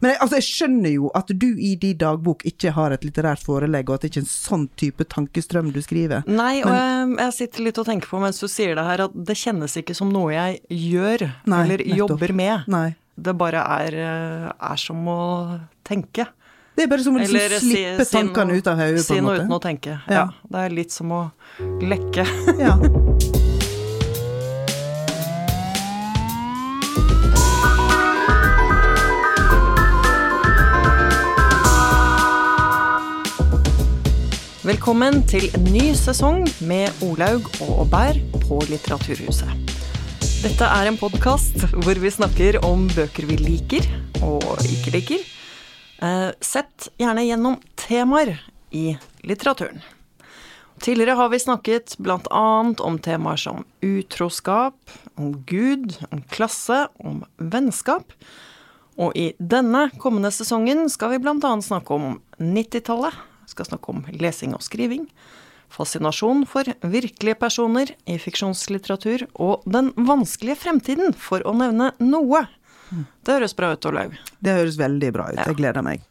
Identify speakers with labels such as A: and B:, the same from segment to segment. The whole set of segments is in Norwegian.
A: Men jeg, altså, jeg skjønner jo at du i din dagbok ikke har et litterært forelegg, og at det ikke er en sånn type tankestrøm du skriver.
B: Nei, og jeg, jeg sitter litt og tenker på mens du sier det her, at det kjennes ikke som noe jeg gjør
A: Nei,
B: eller
A: nettopp.
B: jobber med.
A: Nei.
B: Det bare er, eh, er som å tenke.
A: Det er bare som å liksom
B: Eller
A: slippe
B: si
A: tankene
B: noe-
A: ut av hodet, på
B: Si noe uten å tenke.
A: Ja.
B: Ja. Det er litt som å lekke.
A: Ja.
B: Velkommen til en ny sesong med Olaug og Aubert på Litteraturhuset. Dette er en podkast hvor vi snakker om bøker vi liker og ikke liker. Eh, Sett gjerne gjennom temaer i litteraturen. Tidligere har vi snakket bl.a. om temaer som utroskap, om Gud, om klasse, om vennskap. Og i denne kommende sesongen skal vi bl.a. snakke om 90-tallet. Skal snakke om lesing og skriving. Fascinasjon for virkelige personer i fiksjonslitteratur. Og den vanskelige fremtiden, for å nevne noe. Det høres bra ut, Olaug.
A: Det høres veldig bra ut.
B: Ja.
A: Jeg gleder meg.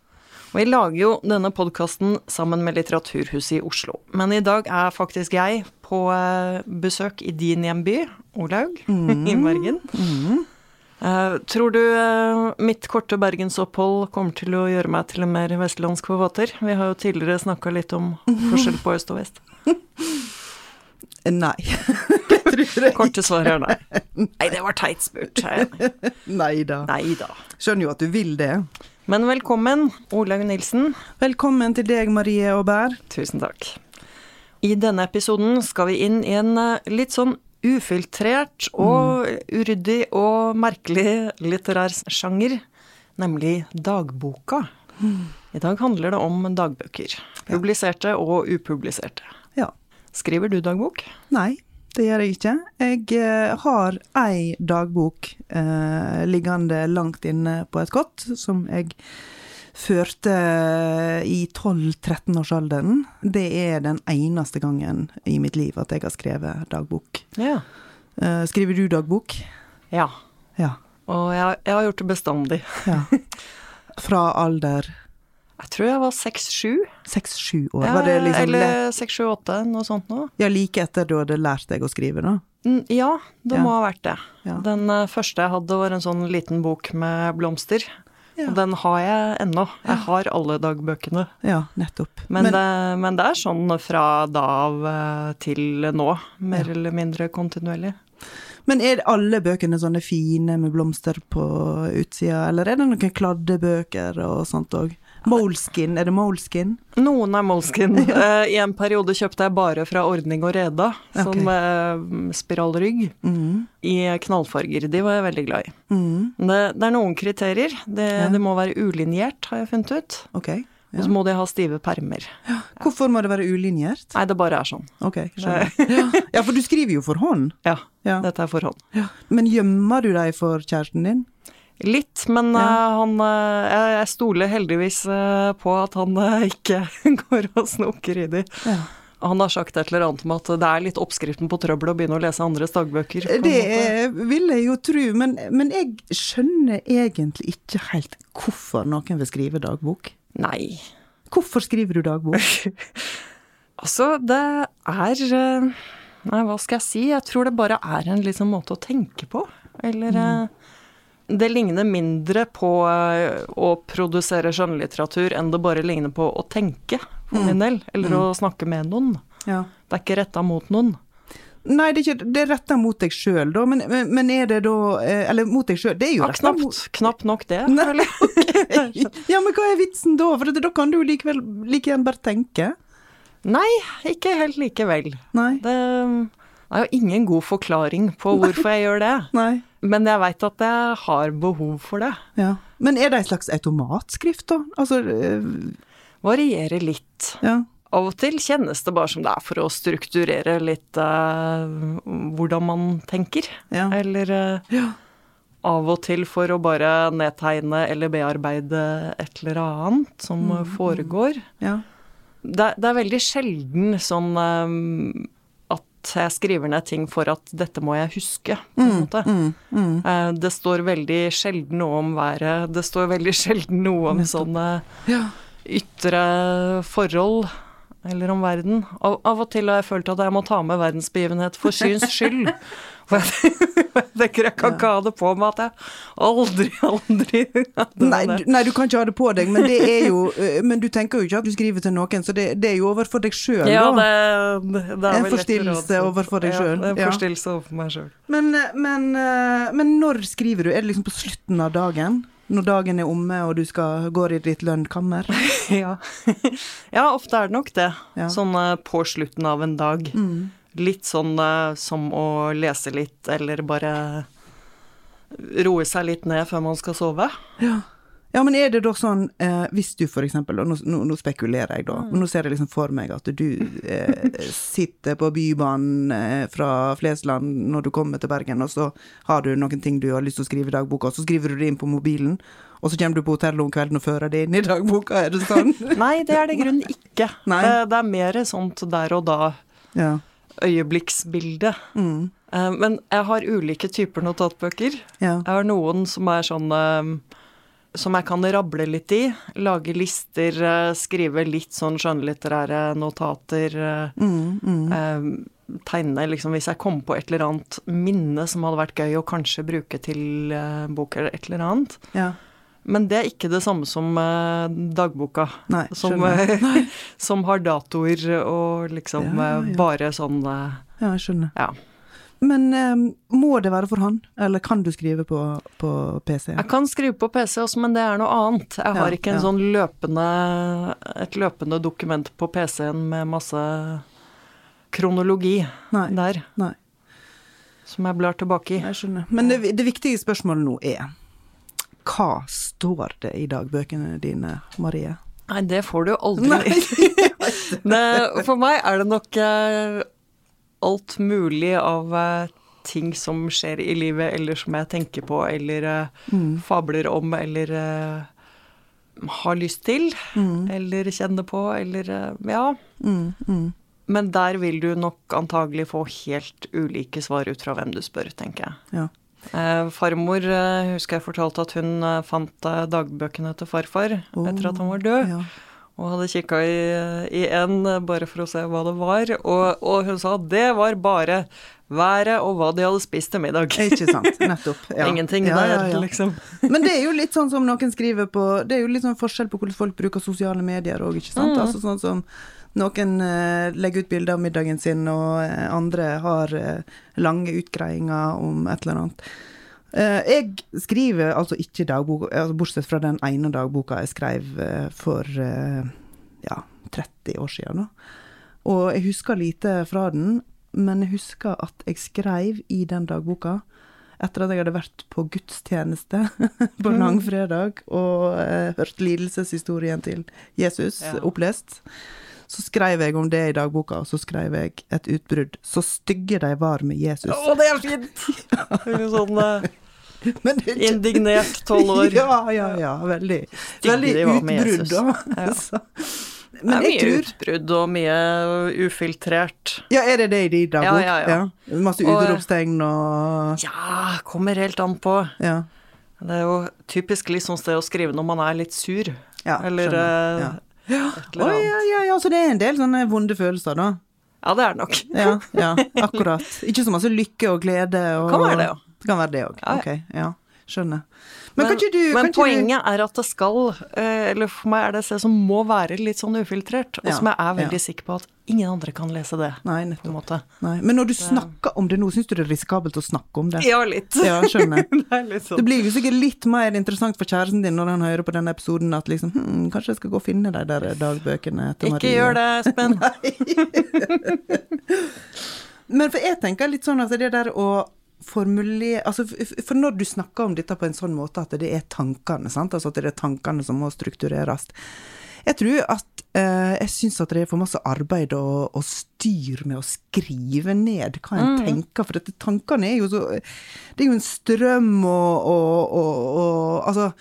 B: Og vi lager jo denne podkasten sammen med Litteraturhuset i Oslo. Men i dag er faktisk jeg på eh, besøk i din hjemby, Olaug, i Bergen. Eh, tror du eh, mitt korte bergensopphold kommer til å gjøre meg til en mer vestlandsk forfatter? Vi har jo tidligere snakka litt om forskjell på øst og vest.
A: Nei. det tror jeg
B: Korte svar er nei. Nei, det var teit spurt.
A: Nei da. Skjønner jo at du vil det.
B: Men velkommen, Olaug Nilsen.
A: Velkommen til deg, Marie Aubert.
B: Tusen takk. I denne episoden skal vi inn i en eh, litt sånn ufiltrert og uryddig og merkelig litterær sjanger, nemlig dagboka. I dag handler det om dagbøker. Publiserte og upubliserte.
A: Ja.
B: Skriver du dagbok?
A: Nei, det gjør jeg ikke. Jeg eh, har ei dagbok eh, liggende langt inne på et kott, som jeg førte i 12-13-årsalderen. Det er den eneste gangen i mitt liv at jeg har skrevet dagbok.
B: Ja.
A: Eh, skriver du dagbok?
B: Ja.
A: Ja.
B: Og jeg, jeg har gjort det bestandig.
A: ja. Fra alder
B: Jeg tror jeg var seks-sju.
A: seks-sju år. Var det liksom
B: Eller seks-sju-åtte, noe sånt noe.
A: Ja, like etter du hadde lært deg å skrive, da?
B: Mm, Ja, det
A: Ja.
B: må ha vært det.
A: Ja.
B: Den eh, første jeg hadde, var en sånn liten bok med blomster.
A: Ja.
B: Og den har jeg ennå. Jeg har alle dagbøkene.
A: Ja, nettopp.
B: Men, det, men det er sånn fra da av eh, til nå, mer eller mindre kontinuerlig.
A: Men er alle bøkene sånne fine med blomster på utsida, eller er det noen kladdebøker og sånt òg? Moleskin, er det Moleskin?
B: Noen er Moleskin. ja. I en periode kjøpte jeg bare fra Ordning og Reda,
A: som
B: okay. spiralrygg,
A: Mm.
B: i knallfarger. De var jeg veldig glad i.
A: Mm.
B: Det, det er noen kriterier. Det,
A: Ja.
B: det må være ulinjert, har jeg funnet ut.
A: Ok.
B: Og så må de ha stive permer.
A: Hvorfor må det være ulinjert?
B: Nei, det bare er sånn.
A: Ok, skjønner. Ja. ja, for du skriver jo for hånd.
B: Ja,
A: Ja.
B: dette er for hånd.
A: Men gjemmer du deg for kjæresten din?
B: Litt, men
A: Ja.
B: uh, han uh, jeg, jeg stoler heldigvis uh, på at han ikke går og snoker i de.
A: Ja.
B: Han har sagt et eller annet om at det er litt oppskriften på trøbbel å begynne å lese andres dagbøker.
A: Det vil jeg jo tro, men, men jeg skjønner egentlig ikke helt hvorfor noen vil skrive dagbok.
B: Nei.
A: Hvorfor skriver du dagbok?
B: Altså, det er Nei, hva skal jeg si? Jeg tror det bare er en liksom måte å tenke på. Eller eh, Det ligner mindre på eh, å produsere skjønnlitteratur enn det bare ligner på å tenke, for min del. Eller å snakke med noen.
A: Ja.
B: Det er ikke retta mot noen.
A: Nei, det er, ikke, det er retta mot deg sjøl, da. Men, men, er det da eh, Eller mot deg sjøl. Det er jo
B: Ja,
A: retta mot
B: knapt, nok det.
A: Ja, men hva er vitsen da? For da kan du jo likevel like gjerne bare tenke.
B: Nei, ikke helt likevel.
A: Nei.
B: Det er jo ingen god forklaring på hvorfor jeg gjør det.
A: Nei.
B: Men jeg veit at jeg har behov for det.
A: Ja. Men er det en slags automatskrift, da? Altså øh...
B: Varierer litt.
A: Ja.
B: Av og til kjennes det bare som det er for å strukturere litt øh, hvordan man tenker.
A: Ja.
B: Eller øh,
A: Ja.
B: av og til for å bare nedtegne eller bearbeide et eller annet som
A: Mm,
B: eh, foregår.
A: ja.
B: Det, det er veldig sjelden sånn at jeg skriver ned ting for at dette må jeg huske, på en måte. Eh, Det står veldig sjelden noe om været. Det står veldig sjelden noe om sånne ytre forhold eller om verden. Av, av og til har jeg følt at jeg må ta med verdensbegivenhet for syns skyld. For jeg, tenker jeg kan ikke ha det på meg at jeg aldri, aldri
A: Nei, du, nei, du kan ikke ha det på deg, men det jo øh, Men du tenker jo ikke at du skriver til noen, så det, det er jo overfor deg sjøl,
B: Ja, det, det
A: En forstillelse overfor deg
B: Ja,
A: selv.
B: er en
A: Ja.
B: forstillelse overfor meg sjøl.
A: Men, øh, men, øh, men når skriver du? Er det liksom på slutten av dagen? Når dagen er omme og du skal gå i ditt lønnkammer?
B: Ja. ja, ofte er det nok det.
A: Ja.
B: Sånn eh, på slutten av en dag. Litt sånn eh, som å lese litt, eller bare roe seg litt ned før man skal sove.
A: Ja. Ja, men er det da sånn, eh, hvis du for eksempel, og nå, nå, nå spekulerer jeg da, men nå ser jeg liksom for meg at du eh, sitter på Bybanen eh, fra Flesland når du kommer til Bergen, og så har du noen ting du har lyst til å skrive i dagboka, og så skriver du det inn på mobilen, og så kommer du på hotellet om kvelden og fører det inn i dagboka, er det sånn?
B: Nei, det er det i grunnen ikke. Det, det er mer sånt der og da
A: ja.
B: øyeblikksbilde.
A: Mm.
B: Eh, Men jeg har ulike typer notatbøker.
A: Ja.
B: Jeg har noen som er sånn eh, som jeg kan rable litt i. Lage lister, eh, skrive litt sånn skjønnlitterære notater. eh,
A: Mm, mm.
B: eh, Tegne liksom hvis jeg kom på et eller annet minne som hadde vært gøy å kanskje bruke til bok eller et eller annet.
A: ja.
B: Men det er ikke det samme som dagboka.
A: Nei,
B: Som, som har datoer og liksom
A: Ja, ja, ja.
B: bare sånn
A: Ja, jeg skjønner.
B: Ja.
A: Men um, må det være for hånd, eller kan du skrive på, på PC?
B: Jeg kan skrive på PC også, men det er noe annet. Jeg har
A: Ja,
B: ikke en
A: ja.
B: sånn løpende et løpende dokument på PC-en med masse kronologi
A: Nei,
B: der,
A: nei.
B: som jeg blar tilbake i.
A: Jeg skjønner. Men det, det viktige spørsmålet nå er hva står det i dagbøkene dine, Marie?
B: Nei, det får du aldri. det, for meg er det nok eh, alt mulig av eh, ting som skjer i livet, eller som jeg tenker på, eller eh,
A: Mm.
B: fabler om, eller eh, har lyst til,
A: Mm.
B: eller kjenner på, eller Ja.
A: Mm, mm.
B: Men der vil du nok antagelig få helt ulike svar ut fra hvem du spør, tenker jeg.
A: Ja.
B: Eh, farmor eh, husker jeg fortalte at hun eh, fant dagbøkene til farfar etter at han var død.
A: Ja.
B: Og hadde kikka i, i en bare for å se hva det var. Og, og hun sa at det var bare været og hva de hadde spist til middag.
A: Ikke sant. Nettopp. Ja.
B: Ingenting
A: Ja,
B: der,
A: ja, ja.
B: liksom.
A: Men det er jo litt sånn som noen skriver på Det er jo litt sånn forskjell på hvordan folk bruker sosiale medier òg, ikke sant.
B: Mm.
A: Altså sånn som noen eh, legger ut bilder av middagen sin, og eh, andre har eh, lange utgreiinger om et eller annet. Eh, jeg skriver altså ikke dagbok, altså bortsett fra den ene dagboka jeg skrev eh, for eh, ja, 30 år siden. Da. Og jeg husker lite fra den, men jeg husker at jeg skrev i den dagboka etter at jeg hadde vært på gudstjeneste på langfredag og eh, hørt lidelseshistorien til Jesus
B: Ja.
A: opplest. Så skrev jeg om det i dagboka, og så skrev jeg et utbrudd. Så stygge de var med Jesus.
B: Å, det er fint! Sånn eh,
A: Men det er ikke-
B: indignert tolv år.
A: Ja, ja, ja. Veldig, veldig
B: de
A: utbrudd, da.
B: Ja.
A: Men
B: Det er mye
A: tror
B: utbrudd og mye ufiltrert.
A: Ja, er det det i din dager?
B: Ja, ja, ja.
A: Masse
B: Og-
A: utropstegn og
B: Ja, kommer helt an på.
A: Ja.
B: Det er jo typisk litt sånn sted å skrive når man er litt sur.
A: ja
B: eller
A: skjønner.
B: eh,
A: ja.
B: et eller annet.
A: ja, ja, ja, så det er en del sånne vonde følelser, da.
B: Ja, det er det nok.
A: Ja, ja, akkurat. Ikke så masse lykke og glede og
B: Kan være det, ja.
A: Det kan være det òg. Ok, ja. Skjønner. Men,
B: Men,
A: du
B: men poenget er at det skal, eh, eller for meg er det det som må være litt sånn ufiltrert, og som jeg er veldig
A: ja.
B: sikker på at ingen andre kan lese det.
A: du Nei, nettopp. Nei. Men når du snakker om det nå, syns du det er risikabelt å snakke om det?
B: Ja, litt.
A: Ja, skjønner.
B: det litt
A: Det
B: sånn.
A: blir jo sikkert litt mer interessant for kjæresten din når han hører på denne episoden at liksom hm, Kanskje jeg skal gå og finne de der dagbøkene til Marie.
B: Ikke gjør det, Espen.
A: Men for jeg tenker litt sånn at det der å formulere Altså, for når du snakker om dette på en sånn måte at det er tankene, sant, altså at det er tankene som må struktureres. Jeg tror at eh, jeg syns at det er for masse arbeid og, og styr med å skrive ned hva en tenker, for dette tankene er jo så Det er jo en strøm og, og, og Altså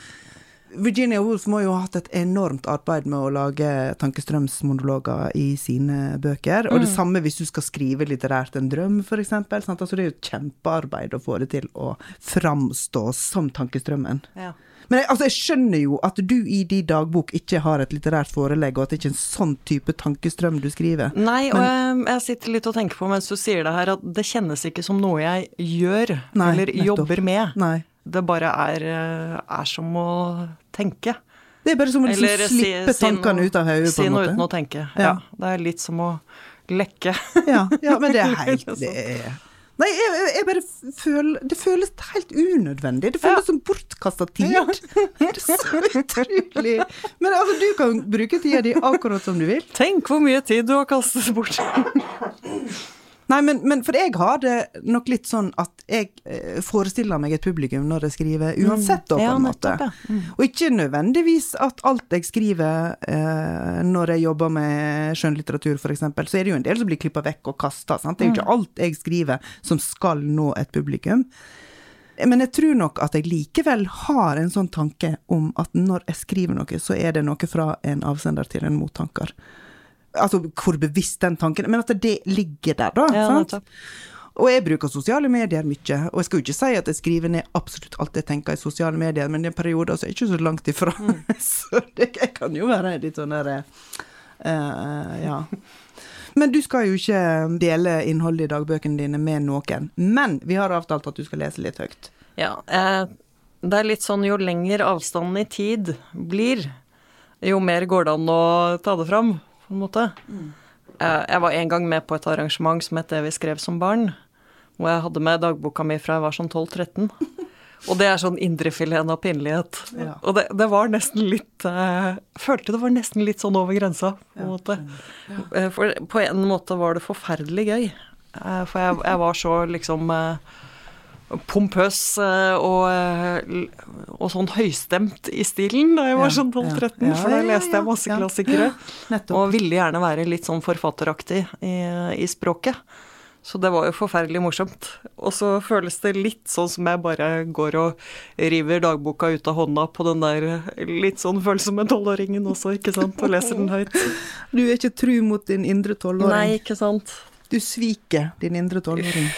A: Virginia Woolf må jo ha hatt et enormt arbeid med å lage tankestrømsmonologer i sine bøker. Og det samme hvis du skal skrive litterært en drøm. Sant? Altså, det er jo et kjempearbeid å få det til å framstå som tankestrømmen.
B: Ja.
A: Men jeg, altså, jeg skjønner jo at du i din dagbok ikke har et litterært forelegg, og at det ikke er en sånn type tankestrøm du skriver.
B: Nei, og jeg, jeg sitter litt og tenker på mens du sier det her, at det kjennes ikke som noe jeg gjør
A: Nei,
B: eller
A: nettopp.
B: jobber med.
A: Nei.
B: Det bare er, eh, er som å tenke.
A: Det er bare som å liksom
B: Eller
A: slippe
B: si
A: tankene
B: noe-
A: ut av hodet, på
B: Si
A: en
B: noe uten å tenke.
A: Ja.
B: Ja. Det er litt som å lekke.
A: Ja, ja, men det er helt det er. Nei, jeg, jeg- bare føler Det føles helt unødvendig. Det føles
B: Ja.
A: som bortkasta tid. Det er så utrolig. Men altså, du kan bruke tida di akkurat som du vil.
B: Tenk hvor mye tid du har kastet bort.
A: Nei, men, men for jeg har det nok litt sånn at jeg eh, forestiller meg et publikum når jeg skriver, uansett, da, på
B: Ja,
A: en måte.
B: Mm.
A: Og ikke nødvendigvis at alt jeg skriver eh, når jeg jobber med skjønnlitteratur, f.eks., så er det jo en del som blir klippa vekk og kasta. Det er jo
B: Mm.
A: ikke alt jeg skriver som skal nå et publikum. Men jeg tror nok at jeg likevel har en sånn tanke om at når jeg skriver noe, så er det noe fra en avsender til en mottaker. Altså hvor bevisst den tanken er, men at det ligger der, da.
B: Ja,
A: sant? Og jeg bruker sosiale medier mye, og jeg skal jo ikke si at jeg skriver ned absolutt alt jeg tenker i sosiale medier, men i en periode så er jeg ikke så langt ifra. så det, jeg kan jo være litt sånn derre uh, Ja. Men du skal jo ikke dele innholdet i dagbøkene dine med noen. Men vi har avtalt at du skal lese litt høyt.
B: Ja, eh, det er litt sånn jo lenger avstanden i tid blir, jo mer går det an å ta det fram, på en måte. Mm. jeg var en gang med på et arrangement som het Det vi skrev som barn, hvor jeg hadde med dagboka mi fra jeg var sånn 12-13. Og det er sånn indrefileten av pinlighet.
A: Ja.
B: Og det, det var nesten litt eh, Jeg følte det var nesten litt sånn over grensa, på en måte. Eh, For på en måte var det forferdelig gøy. For jeg, jeg var så liksom pompøs eh, og, eh, og sånn høystemt i stilen da jeg var
A: Ja,
B: sånn 12-13,
A: Ja,
B: for da
A: ja, ja,
B: leste jeg masse
A: ja.
B: klassikere. Og ville gjerne være litt sånn forfatteraktig i, i språket. Så det var jo forferdelig morsomt. Og så føles det litt sånn som jeg bare går og river dagboka ut av hånda på den der litt sånn følsomme tolvåringen også, ikke sant, og leser den høyt.
A: Du er ikke tru mot din indre tolvåring.
B: Nei, ikke sant.
A: Du sviker din indre tolvåring.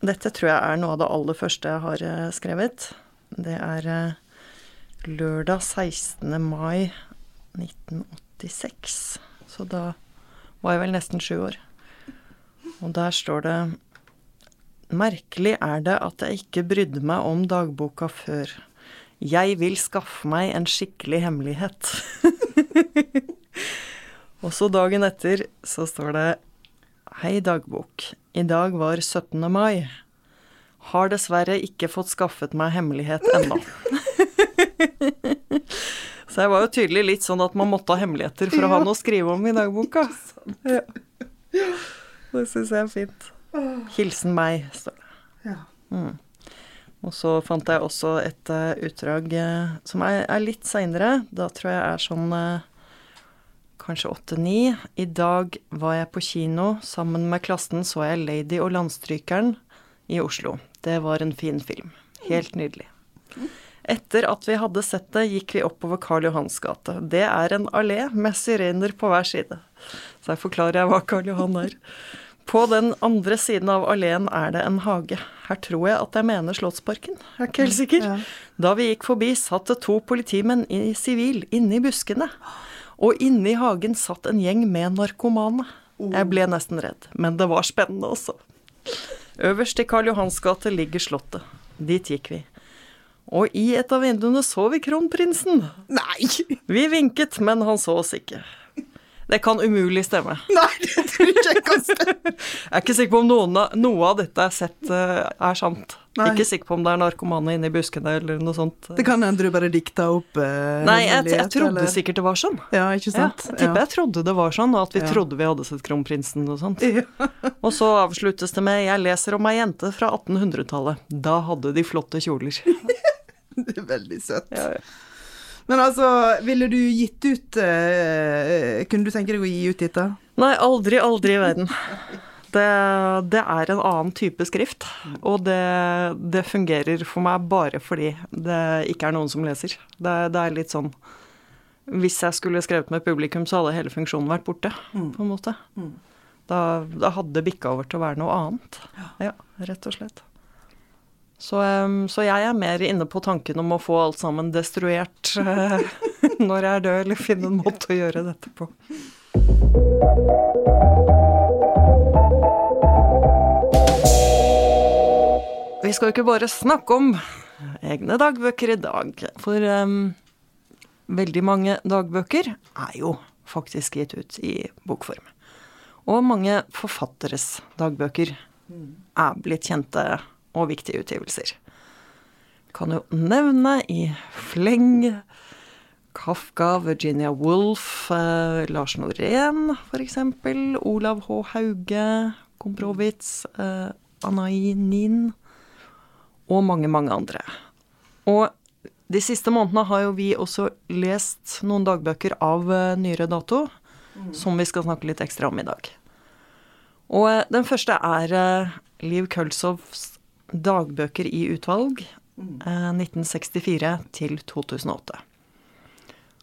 B: Dette tror jeg er noe av det aller første jeg har eh, skrevet. Det er eh, lørdag 16. mai 1986. Så da var jeg vel nesten sju år. Og der står det Merkelig er det at jeg ikke brydde meg om dagboka før. Jeg vil skaffe meg en skikkelig hemmelighet. Og så dagen etter så står det Hei, dagbok. I dag var 17. mai. Har dessverre ikke fått skaffet meg hemmelighet ennå. Så jeg var jo tydelig litt sånn at man måtte ha hemmeligheter for å ha noe å skrive om i dagboka. Ja. Det syns jeg er fint. Hilsen meg, står det. Mm. Og så fant jeg også et eh, utdrag eh, som er, er litt seinere. Da tror jeg er sånn eh, kanskje åtte-ni. I dag var jeg på kino. Sammen med klassen så jeg Lady og landstrykeren i Oslo. Det var en fin film. Helt nydelig. Etter at vi hadde sett det, gikk vi oppover Karl Johans gate. Det er en allé med syrener på hver side. Så her forklarer jeg hva Karl Johan er. På den andre siden av alleen er det en hage. Her tror jeg at jeg mener Slottsparken. Jeg er ikke helt sikker.
A: Ja.
B: Da vi gikk forbi, satt det to politimenn i sivil inne i buskene. Og inne i hagen satt en gjeng med narkomane. Jeg ble nesten redd, men det var spennende også. Øverst i Karl Johans gate ligger Slottet. Dit gikk vi. Og i et av vinduene så vi kronprinsen.
A: Nei!
B: Vi vinket, men han så oss ikke. Det kan umulig stemme.
A: Nei, tror jeg
B: er ikke sikker på om noen av, noe av dette jeg har sett eh, er sant.
A: Nei.
B: Ikke sikker på om det er narkomane inne i buskene eller noe sånt.
A: Det kan hende du bare dikta opp eh,
B: Nei, jeg, jeg trodde
A: eller-
B: sikkert det var sånn.
A: Ja, ikke
B: Ja,
A: sant?
B: jeg tipper jeg trodde det var sånn, og at vi
A: Ja.
B: trodde vi hadde sett kronprinsen og sånt.
A: Ja.
B: Og så avsluttes det med 'Jeg leser om ei jente fra 1800-tallet'. Da hadde de flotte kjoler.
A: Det er veldig søtt.
B: Ja, ja.
A: Men altså, ville du gitt ut uh, Kunne du tenke deg å gi ut dette?
B: Nei, aldri, aldri i verden. Det, det er en annen type skrift. Og det, det, fungerer for meg bare fordi det ikke er noen som leser. Det, det, er litt sånn Hvis jeg skulle skrevet med publikum, så hadde hele funksjonen vært borte, mm. på en måte. Mm. Da, da hadde det bikka over til å være noe annet. Ja, rett og slett. Så, så, jeg er mer inne på tanken om å få alt sammen destruert eh, når jeg er død, eller finne en måte å gjøre dette på. Vi skal jo ikke bare snakke om egne dagbøker i dag, for um, veldig mange dagbøker er jo faktisk gitt ut i bokform. Og mange forfatteres dagbøker er blitt kjente og viktige utgivelser. Kan jo nevne i fleng Kafka, Virginia Woolf, eh, Lars Norén f.eks., Olav H. Hauge, Komprowitz, eh, Anai Nin og mange, mange andre. Og de siste månedene har jo vi også lest noen dagbøker av eh, nyere dato, mm. som vi skal snakke litt ekstra om i dag. Og eh, den første er eh, Liv Kølsovs dagbøker i utvalg, 1964 eh, til 2008.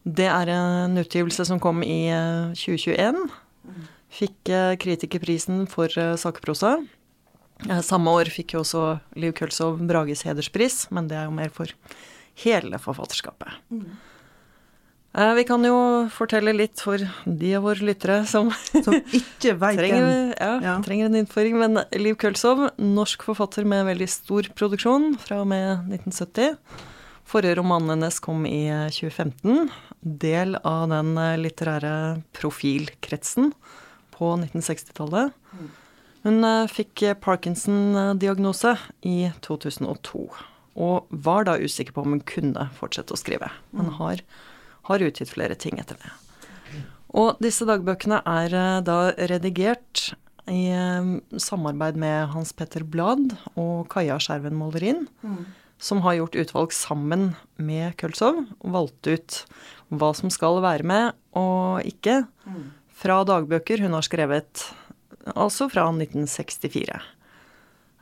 B: Det er en utgivelse som kom i 2021. Eh, fikk eh, kritikerprisen for sakprosa. Samme år fikk jo også Liv Kølsov Brages hederspris, men det er jo mer for hele forfatterskapet. Mm. Eh, vi kan jo fortelle litt for de av våre lyttere som,
A: som ikke veit
B: trenger, ja, ja. trenger en innføring. Men Liv Kølsov, norsk forfatter med veldig stor produksjon fra og med 1970. Forrige romanen hennes kom i 2015. Del av den eh, litterære profilkretsen på 1960-tallet. Hun eh, fikk Parkinson-diagnose i 2002. Og var da usikker på om hun kunne fortsette å skrive. Men har har utgitt flere ting etter det. Og disse dagbøkene er eh, da redigert i eh, samarbeid med Hans Petter Blad og Kaja Skjerven Målerin, mm. som har gjort utvalg sammen med Kølsov, og valgt ut hva som skal være med og ikke, mm. fra dagbøker hun har skrevet altså fra 1964.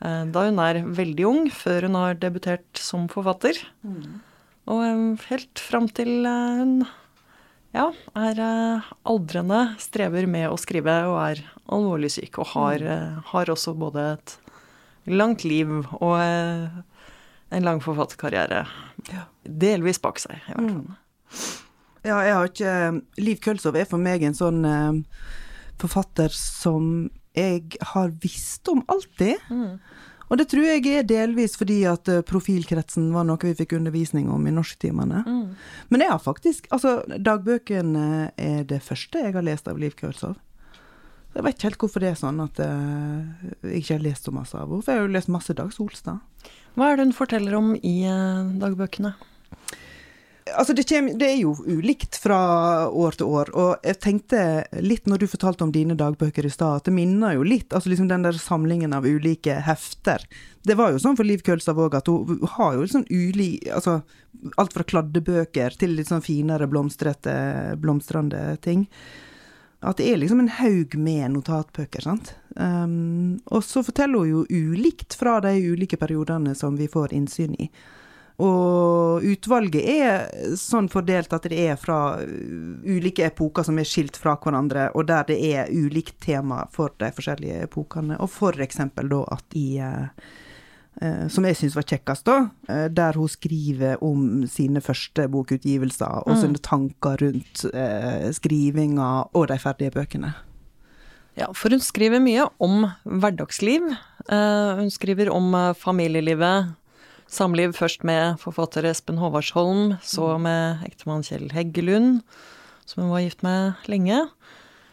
B: Eh, da hun er veldig ung, før hun har debutert som forfatter. Mm. Og helt fram til eh, hun ja, er eh, aldrende, strever med å skrive og er alvorlig syk. Og har, mm. Eh, har også både et langt liv og en lang forfatterkarriere delvis bak seg, i hvert fall. Mm.
A: Ja, jeg har ikke Liv Kølsov er for meg en sånn forfatter som jeg har visst om alltid. Mm. Og det tror jeg er delvis fordi at eh, profilkretsen var noe vi fikk undervisning om i norsktimene. Mm. Men jeg har faktisk Altså, dagbøkene er det første jeg har lest av Liv Kølsov. Jeg vet ikke helt hvorfor det er sånn at uh, jeg ikke har lest så masse av henne. For jeg har jo lest masse Dag Solstad.
B: Hva er det hun forteller om i uh, dagbøkene?
A: Altså, det, kommer, det, er jo ulikt fra år til år. Og jeg tenkte litt når du fortalte om dine dagbøker i stad, at det minner jo litt altså liksom den der samlingen av ulike hefter. Det var jo sånn for Liv Kølstad òg, at hun har jo sånn ulik Altså alt fra kladdebøker til litt sånn finere blomstrende ting. At det er liksom en haug med notatbøker, sant. Um, og så forteller hun jo ulikt fra de ulike periodene som vi får innsyn i. Og utvalget er sånn fordelt at det er fra ulike epoker som er skilt fra hverandre, og der det er ulikt tema for de forskjellige epokene. Og eksempel da at i eh, eh Som jeg syns var kjekkest, da. Der hun skriver om sine første bokutgivelser, og mm. sine tanker rundt eh, skrivinga og de ferdige bøkene.
B: Ja, for hun skriver mye om hverdagsliv. Hun skriver om familielivet Samliv først med forfatter Espen Håvardsholm, så mm. med ektemann Kjell Heggelund, som hun var gift med lenge.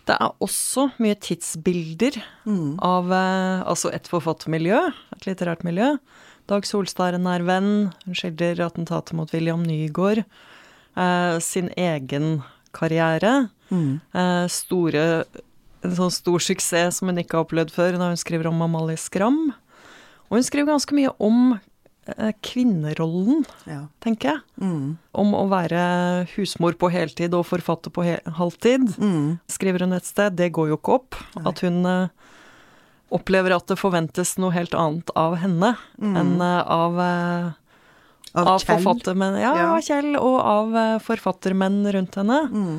B: Det er også mye tidsbilder mm. av eh, altså et forfattermiljø, et litterært miljø. Dag Solstad er en nær venn. Hun skildrer attentatet mot William Nygaard. Eh, sin egen karriere. Mm. Eh, store, en sånn stor suksess som hun ikke har opplevd før, da hun skriver om Amalie Skram. Og hun skriver ganske mye om kvinnerollen, ja. tenker jeg. Mm. Om å være husmor på heltid og forfatter på halvtid, mm. skriver hun et sted. Det går jo ikke opp. Nei. At hun eh, opplever at det forventes noe helt annet av henne enn eh, av, eh,
A: Av,
B: av forfattermenn Ja,
A: Ja.
B: Kjell, og av eh, forfattermenn rundt henne.
A: Mm.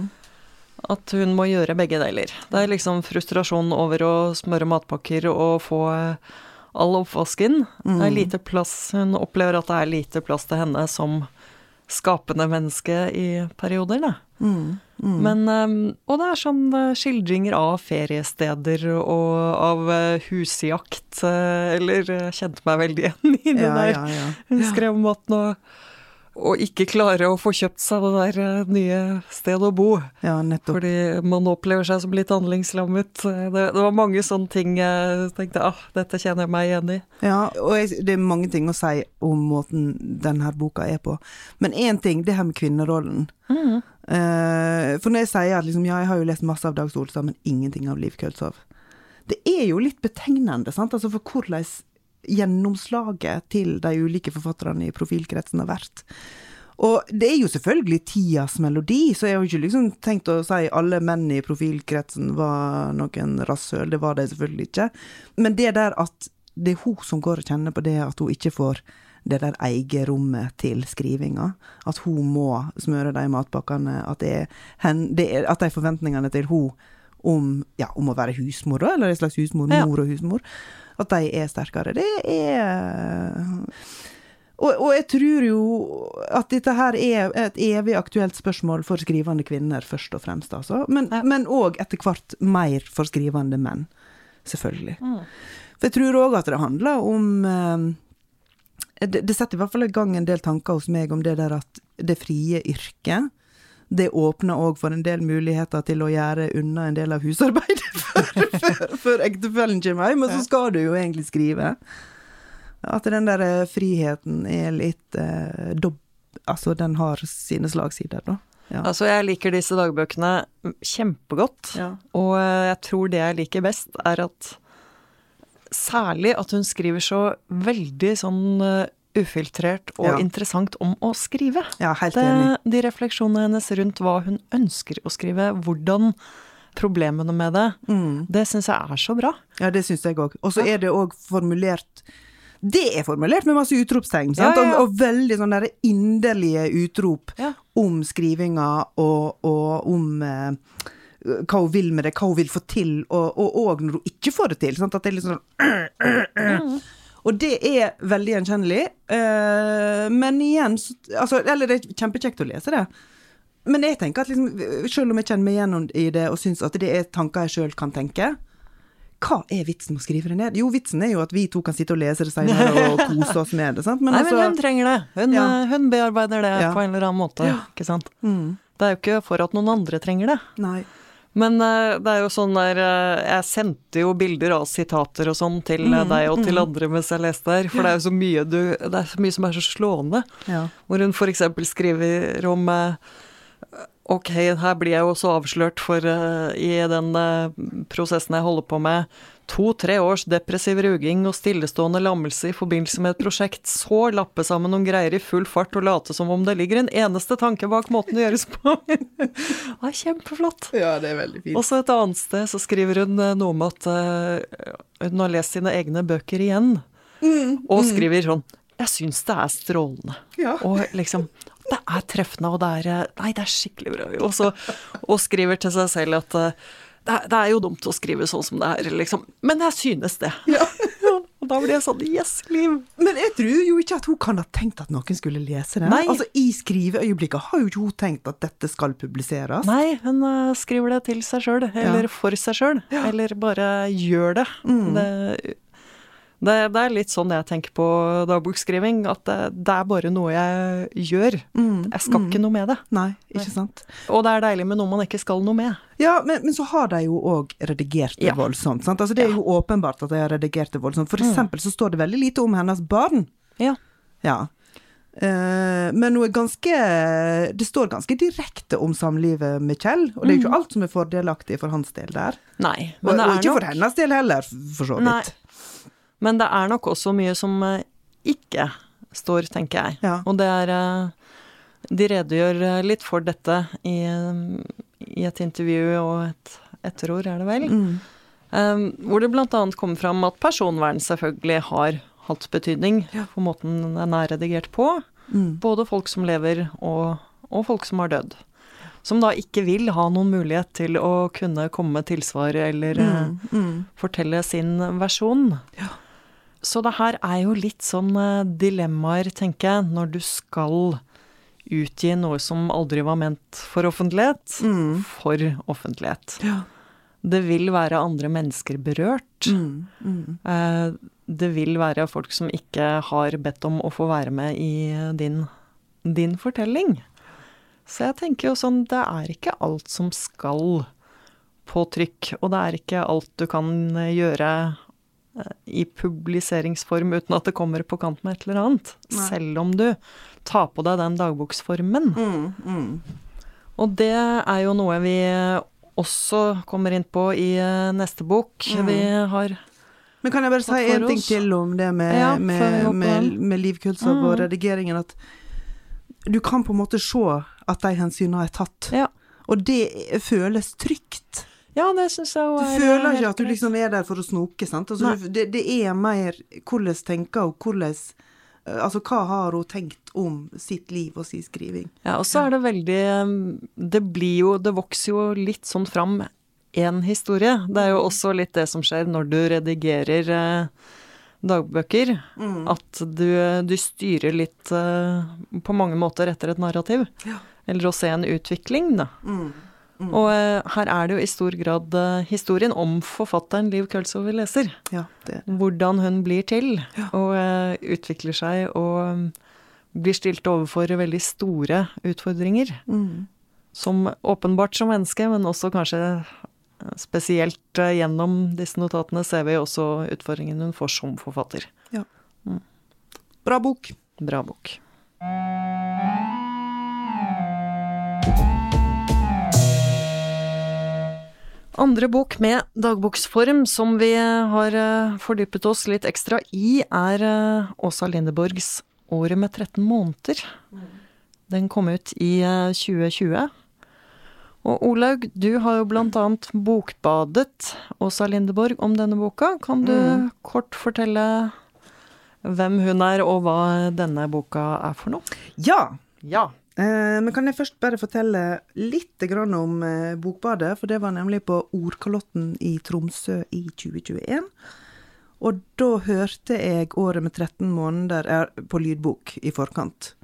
B: At hun må gjøre begge deler. Det er liksom frustrasjon over å smøre matpakker og få eh, all oppvasken. Det er lite plass Hun opplever at det er lite plass til henne som skapende menneske i perioder, da.
A: Mm. Mm.
B: Men, eh, og det er sånn eh, skildringer av feriesteder og av eh, husjakt, eh, eller jeg kjente meg veldig igjen i det
A: ja,
B: der.
A: ja, ja.
B: Hun skrev om at nå å ikke klare å få kjøpt seg det der eh, nye stedet å bo.
A: ja, nettopp.
B: Fordi man opplever seg som litt handlingslammet. Det, det var mange sånne ting jeg tenkte ah, dette kjenner jeg meg igjen i.
A: Ja, og jeg, det er mange ting å si om måten denne boka er på. Men én ting, det her med kvinnerollen. Eh, for når jeg sier at liksom, ja, jeg har jo lest masse av Dag Solstad, men ingenting av Liv Køltzow. Det er jo litt betegnende, sant, altså for hvordan gjennomslaget til de ulike forfatterne i profilkretsen har vært. Og det er jo selvfølgelig tidas melodi, så jeg har ikke liksom tenkt å si alle menn i profilkretsen var noen rasshøl, det var de selvfølgelig ikke. Men det der at det er hun som går og kjenner på det at hun ikke får det der eget rommet til skrivinga. At hun må smøre de matpakkene. At, det er, at de forventningene til hun om, ja, om å være husmor, eller en slags husmor, mor og husmor, at de er sterkere. Det er og, og jeg tror jo at dette her er et evig aktuelt spørsmål for skrivende kvinner, først og fremst, altså. Men òg etter hvert mer for skrivende menn. Selvfølgelig. For jeg tror òg at det handler om eh, det, det setter i hvert fall i gang en del tanker hos meg om det der at det frie yrket det åpner òg for en del muligheter til å gjøre unna en del av husarbeidet før, før, før ektefellen kommer hjem, og så skal du jo egentlig skrive. At den der eh, friheten er litt eh, dobb... Altså, den har sine slagsider, da. Ja.
B: Altså, jeg liker disse dagbøkene kjempegodt.
A: Ja.
B: Og eh, jeg tror det jeg liker best, er at Særlig at hun skriver så veldig sånn eh, ufiltrert og
A: Ja.
B: interessant om å skrive.
A: ja, helt enig.
B: Det, de refleksjonene hennes rundt hva hun ønsker å skrive, hvordan problemene med det,
A: Mm.
B: det syns jeg er så bra.
A: Ja, det syns jeg òg. Og så er det òg formulert Det er formulert med masse utropstegn,
B: Ja, ja, ja.
A: Og, og veldig sånne der inderlige utrop om skrivinga og, og om eh, hva hun vil med det, hva hun vil få til, og òg når hun ikke får det til. Sant? At det er litt sånn Og det er veldig gjenkjennelig. eh, men igjen så, altså, Eller det er kjempekjekt å lese det. Men jeg tenker at liksom, selv om jeg kjenner meg igjennom i det og syns at det er tanker jeg sjøl kan tenke, hva er vitsen med å skrive det ned? Jo, vitsen er jo at vi to kan sitte og lese det senere og kose oss med det. sant?
B: Nei,
A: altså-
B: men hun trenger det. Hun,
A: Ja.
B: eh, hun bearbeider det
A: Ja.
B: på en eller annen måte. Ikke sant?
A: mm,
B: Det er jo ikke for at noen andre trenger det.
A: Nei.
B: Men eh, det er jo sånn der eh, Jeg sendte jo bilder av sitater og sånn til mm, deg og til andre mens jeg leste her, for det er jo så mye du Det er så mye som er så slående.
A: Ja.
B: Hvor hun f.eks. skriver om eh, Ok, her blir jeg jo også avslørt for uh, i den uh, prosessen jeg holder på med. To-tre års depressiv ruging og stillestående lammelse i forbindelse med et prosjekt. Så lappe sammen noen greier i full fart og late som om det ligger en eneste tanke bak måten det gjøres på. det er kjempeflott.
A: ja, det er veldig fint.
B: Også et annet sted så skriver hun eh, noe om at uh, hun har lest sine egne bøker igjen. Og skriver sånn Jeg syns det er strålende.
A: Ja.
B: Og liksom Det er treffende, og det er eh, Nei, det er skikkelig bra. Og, så, og skriver til seg selv at eh, det, er, det er jo dumt å skrive sånn som det er, liksom. Men jeg synes det.
A: Ja.
B: og da blir jeg sånn Yes, Liv.
A: Men jeg tror jo ikke at hun kan ha tenkt at noen skulle lese det.
B: Nei.
A: Altså, I skriveøyeblikket har jo ikke hun tenkt at dette skal publiseres.
B: Nei, hun eh, skriver det til seg sjøl, eller for seg sjøl. Eller bare gjør det. det, det. Det er litt sånn jeg tenker på dagbokskriving, at det, det er bare noe jeg gjør. Jeg skal ikke noe med det.
A: Nei, ikke sant.
B: Og det er deilig med noe man ikke skal noe med.
A: Ja, men, men så har de jo òg redigert det
B: Ja.
A: voldsomt. Sant? Altså, det er jo åpenbart at de har redigert det voldsomt. For eksempel så står det veldig lite om hennes barn.
B: Ja.
A: Ja. Uh, men hun er ganske Det står ganske direkte om samlivet med Kjell, og det er jo ikke alt som er fordelaktig for hans del der.
B: Nei,
A: Og,
B: men det
A: og ikke for hennes del heller, for så
B: Nei. Men det er nok også mye som eh, ikke står, tenker jeg.
A: Ja.
B: Og det er eh, De redegjør eh, litt for dette i, i et intervju og et etterord, er det vel.
A: Mm.
B: Um, hvor det bl.a. kommer fram at personvern selvfølgelig har hatt betydning
A: Ja.
B: for måten den er redigert på.
A: Mm.
B: Både folk som lever og, og folk som har dødd. Som da ikke vil ha noen mulighet til å kunne komme med tilsvar eller
A: Mm. Mm.
B: fortelle sin versjon.
A: Ja.
B: Så det her er jo litt sånn eh, dilemmaer, tenker jeg, når du skal utgi noe som aldri var ment for offentlighet,
A: Mm.
B: for offentlighet.
A: Ja.
B: Det vil være andre mennesker berørt.
A: Mm. Mm.
B: Eh, Det vil være folk som ikke har bedt om å få være med i din, din fortelling. Så jeg tenker jo sånn, det er ikke alt som skal på trykk, og det er ikke alt du kan gjøre eh, i publiseringsform uten at det kommer på kant med et eller annet.
A: Nei.
B: Selv om du tar på deg den dagboksformen.
A: Mm. Mm.
B: Og det er jo noe vi også kommer inn på i eh, neste bok.
A: Mm.
B: Vi har
A: Men kan jeg bare si en ting til om det med,
B: Ja,
A: med, med, med Liv Kuldsav og
B: Mm.
A: redigeringen? At du kan på en måte se at de hensynene er tatt.
B: Ja.
A: Og det føles trygt.
B: Ja, det syns jeg òg.
A: Du
B: er
A: føler
B: helt
A: ikke at du liksom er der for å snoke, sant. Altså, det, det er mer hvordan tenker hun, hvordan Altså, hva har hun tenkt om sitt liv og sin skriving?
B: Ja, og så er det veldig um, Det blir jo Det vokser jo litt sånn fram én historie. Det er jo også litt det som skjer når du redigerer eh, dagbøker.
A: Mm.
B: At du, du styrer litt eh, på mange måter etter et narrativ.
A: Ja.
B: Eller å se en utvikling, da.
A: Mm. Mm.
B: Og eh, her er det jo i stor grad eh, historien om forfatteren Liv Kølsov vi leser.
A: Ja, det
B: Hvordan hun blir til,
A: Ja.
B: og eh, utvikler seg og um, blir stilt overfor veldig store utfordringer.
A: mm.
B: Som åpenbart som menneske, men også kanskje spesielt gjennom disse notatene ser vi også utfordringen hun får som forfatter.
A: Ja Bra bok.
B: Bra bok. Andre bok med dagboksform som vi har eh, fordypet oss litt ekstra i, er eh, Åsa Lindeborgs 'Året med 13 måneder'. Den kom ut i eh, 2020. Og Olaug, du har jo blant annet bokbadet Åsa Lindeborg om denne boka. Kan du
A: Mm.
B: kort fortelle hvem hun er, og hva denne boka er for noe?
A: Ja.
B: Ja.
A: Eh, men kan jeg først bare fortelle litt om eh, Bokbadet, for det var nemlig på Ordkalotten i Tromsø i 2021. Og da hørte jeg 'Året med 13 måneder' er på lydbok i forkant.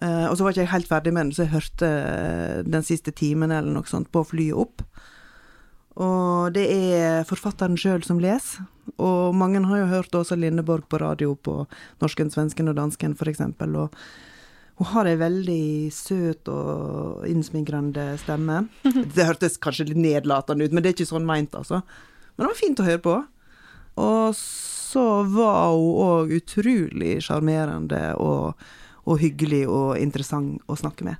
A: Eh, og så var ikke jeg helt ferdig med den, så jeg hørte den siste timen eller noe sånt på flyet opp. Og det er forfatteren sjøl som leser. Og mange har jo hørt Åsa Lindeborg på radio på norsken, svensken og dansken, for eksempel. Og hun har ei veldig søt og innsmigrende stemme. Det hørtes kanskje litt nedlatende ut, men det er ikke sånn meint, altså. Men det var fint å høre på. Og så var hun òg utrolig sjarmerende og, og hyggelig og interessant å snakke med.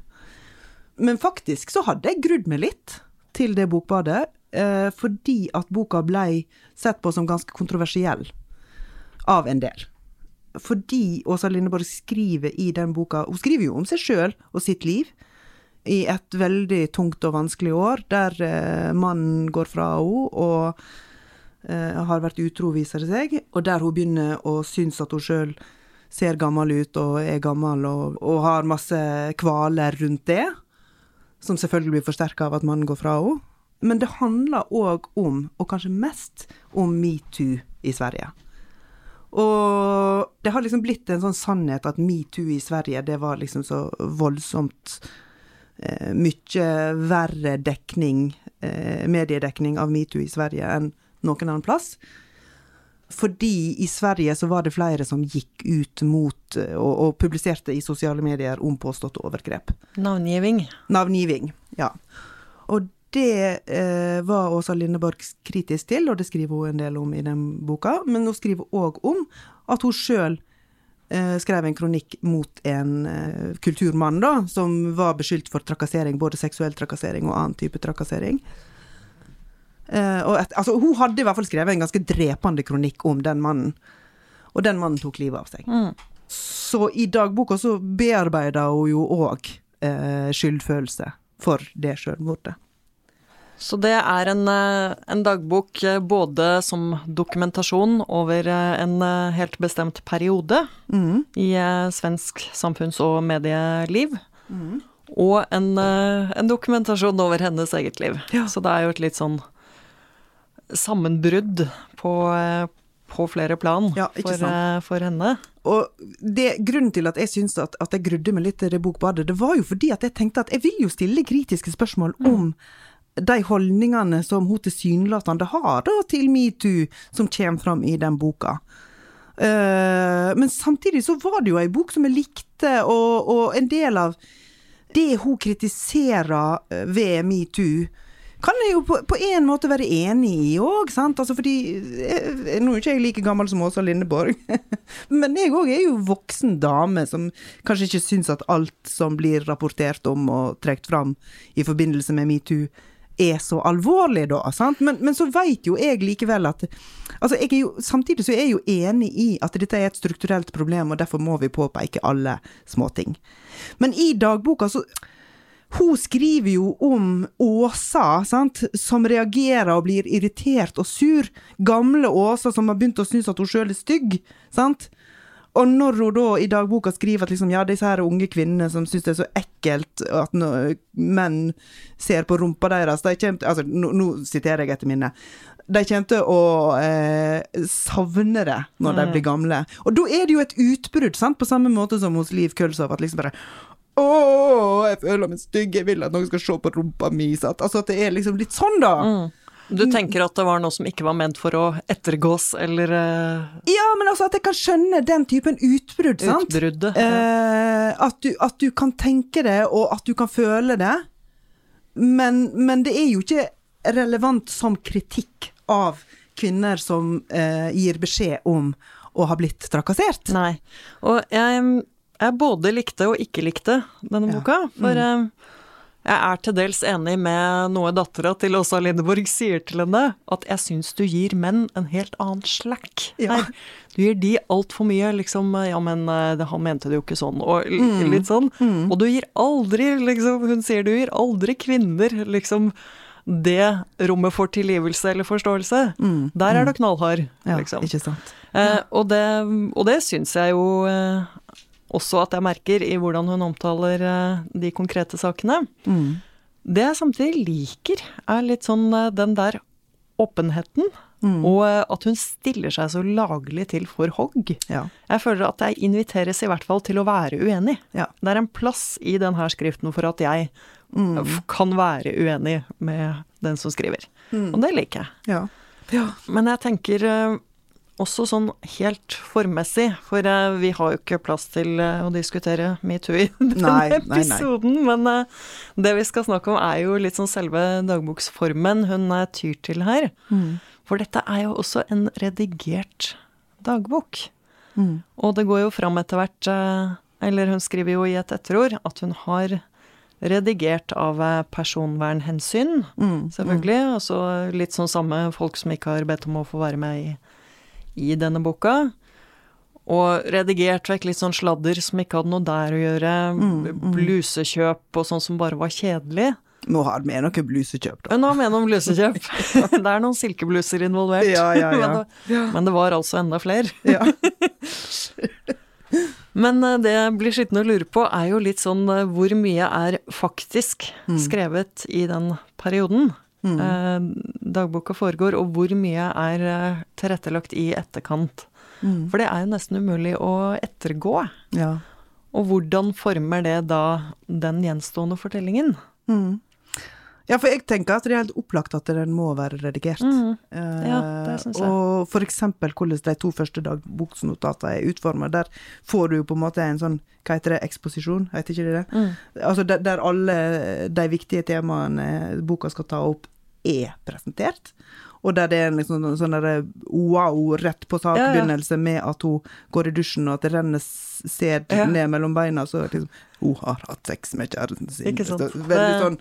A: Men faktisk så hadde jeg grudd meg litt til det bokbadet, eh, fordi at boka blei sett på som ganske kontroversiell av en del fordi Åsa Lindeborg skriver i den boka Hun skriver jo om seg sjøl og sitt liv i et veldig tungt og vanskelig år, der eh, mannen går fra henne og eh, har vært utro, viser det seg, og der hun begynner å synes at hun sjøl ser gammel ut og er gammel og, og har masse kvaler rundt det, som selvfølgelig blir forsterka av at mannen går fra henne. Men det handler òg om, og kanskje mest, om metoo i Sverige. Og det har liksom blitt en sånn sannhet at metoo i Sverige, det var liksom så voldsomt eh, mye verre dekning, eh, mediedekning av metoo i Sverige enn noen annen plass. Fordi i Sverige så var det flere som gikk ut mot eh, og, og publiserte i sosiale medier om påståtte overgrep.
B: Navngiving.
A: Navngiving, ja. Og det eh, var Åsa Lindeborg kritisk til, og det skriver hun en del om i den boka. Men hun skriver òg om at hun sjøl eh, skrev en kronikk mot en eh, kulturmann, da, som var beskyldt for trakassering, både seksuell trakassering og annen type trakassering. Eh, et, altså, hun hadde i hvert fall skrevet en ganske drepende kronikk om den mannen, og den mannen tok livet av seg.
B: Mm.
A: Så i dagboka så bearbeider hun jo òg eh, skyldfølelse for det sjølmordet.
B: Så det er en, eh, en, dagbok eh, både som dokumentasjon over eh, en helt bestemt periode mm. i svensk samfunns- og medieliv. Mm. Og en, en, dokumentasjon over hennes eget liv. Ja. Så det er jo et litt sånn sammenbrudd på, på flere plan ja, for, for, henne.
A: Og det, Grunnen til at jeg syns at, at, jeg grudde meg litt til det bokbadet, det var jo fordi at jeg tenkte at jeg vil jo stille kritiske spørsmål mm. De holdningene som hun tilsynelatende har da, til metoo, som kommer fram i den boka. Uh, men samtidig så var det jo ei bok som jeg likte, og, og en del av det hun kritiserer eh, ved metoo, kan jeg jo på, på, en måte være enig i òg, sant. Altså fordi jeg, eh, Nå er ikke jeg like gammel som Åsa Lindeborg, men jeg òg er jo voksen dame som kanskje ikke syns at alt som blir rapportert om og trukket fram i forbindelse med metoo, er så alvorlig, da. Men, men så veit jo jeg likevel at altså jeg jo, Samtidig så er jeg jo enig i at dette er et strukturelt problem, og derfor må vi påpeke alle småting. Men i dagboka så hun skriver jo om Åsa, sant, som reagerer og blir irritert og sur. Gamle Åsa som har begynt å synes at hun sjøl er stygg. sant? Og når hun da i dagboka skriver at liksom, ja, disse her unge kvinnene som syns det er så ekkelt at menn ser på rumpa deres de kommer, altså, nå, nå, siterer jeg etter minnet. De kommer til å eh, savne det når de blir gamle. Og da er det jo et utbrudd, sant, på samme måte som hos Liv Kølsov, at liksom bare å, jeg føler meg stygg, jeg vil at noen skal se på rumpa mi. Altså at det er liksom litt sånn, da. Mm.
B: Du tenker at det var noe som ikke var ment for å ettergås, eller uh...
A: Ja, men altså at jeg kan skjønne den typen utbrudd, sant.
B: Utbruddet.
A: Ja. Eh, at, du, at, du, kan tenke det, og at du kan føle det. Men, men det er jo ikke relevant som kritikk av kvinner som eh, gir beskjed om å ha blitt trakassert.
B: Nei. Og jeg, jeg både likte og ikke likte denne boka. For mm. Eh, jeg er til dels enig med noe dattera til Åsa Lindeborg sier til henne, at jeg syns du gir menn en helt annen slack ja. Du gir de altfor mye liksom Ja, men eh, han mente det jo ikke sånn, og mm. litt sånn. Mm. Og du gir aldri, liksom, hun sier du gir aldri kvinner liksom det rommet for tilgivelse eller forståelse. Mm. Der er du mm. knallhard, liksom.
A: Ja, ikke sant.
B: Eh, og det, og det syns jeg jo eh, også at jeg merker i hvordan hun omtaler eh, de konkrete sakene. Mm. Det jeg samtidig liker, er litt sånn eh, den der åpenheten. Mm. Og eh, at hun stiller seg så laglig til for hogg. Ja. Jeg føler at jeg inviteres i hvert fall til å være uenig. Ja. Det er en plass i denne skriften for at jeg mm. kan være uenig med den som skriver. Mm. Og det liker jeg. Ja. Men jeg tenker også sånn helt formmessig, for uh, vi har jo ikke plass til uh, å diskutere metoo i denne nei, episoden. Nei, nei. Men uh, det vi skal snakke om, er jo litt sånn selve dagboksformen hun tyr til her. Mm. For dette er jo også en redigert dagbok. Mm. Og det går jo fram etter hvert, eller hun skriver jo i et etterord, at hun har redigert av personvernhensyn, mm. selvfølgelig. Altså litt sånn samme folk som ikke har bedt om å få være med i i denne boka. Og redigert vekk litt sånn sladder som ikke hadde noe der å gjøre. Mm, mm. Blusekjøp og sånn som bare var kjedelig.
A: Nå har vi noe blusekjøp,
B: da. Nå har vi noe blusekjøp. det er noen silkebluser involvert.
A: Ja, ja, ja.
B: men, det, men, det, var altså enda flere. men eh, det jeg blir sittende å lure på, er jo litt sånn eh, hvor mye er faktisk mm. skrevet i den perioden mm. eh, dagboka foregår, og hvor mye er eh, tilrettelagt i etterkant. Mm. For det er jo nesten umulig å ettergå. Ja. Og hvordan former det da den gjenstående fortellingen? Mm.
A: Ja, for jeg tenker at det er helt opplagt at den må være redigert. Mm.
B: Ja, det synes jeg.
A: Og for eksempel hvordan de to første dagboksnotatene er utforma. Der får du jo på en måte en sånn, hva heter det, eksposisjon, heter ikke det det? Mm. Altså der, der, alle de viktige temaene boka skal ta opp, er presentert. Og der det er en liksom sånn der, wow, rett på sak-begynnelse ja, ja. med at hun går i dusjen, og at det renner sæd ja. ned mellom beina, så liksom Hun har hatt sex med kjæresten sin.
B: Ikke sant.
A: Veldig sånn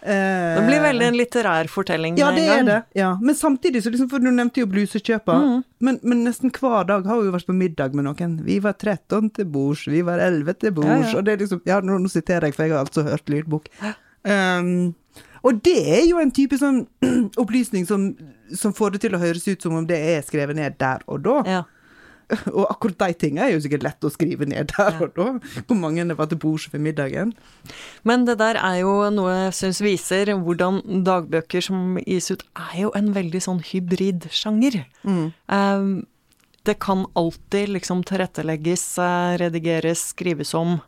B: eh, det blir veldig en litterær fortelling
A: ja, det er det. Ja. Men samtidig, så liksom, for du nevnte jo blusekjøper, mm. men, men, nesten hver dag har hun jo vært på middag med noen. Vi var 13 til bords, vi var 11 til bords, ja, ja. og det er liksom Ja, nå, nå, siterer jeg, for jeg har altså hørt lydbok. Um, Og det er jo en type sånn opplysning som, som får det til å høres ut som om det er skrevet ned der og da.
B: Ja.
A: Og akkurat de tingene er jo sikkert lett å skrive ned der og da. Hvor mange det var til bords for middagen.
B: Men det der er jo noe jeg syns viser hvordan dagbøker som gis ut, er jo en veldig sånn hybridsjanger. Um, det kan alltid liksom tilrettelegges, eh, redigeres, skrives om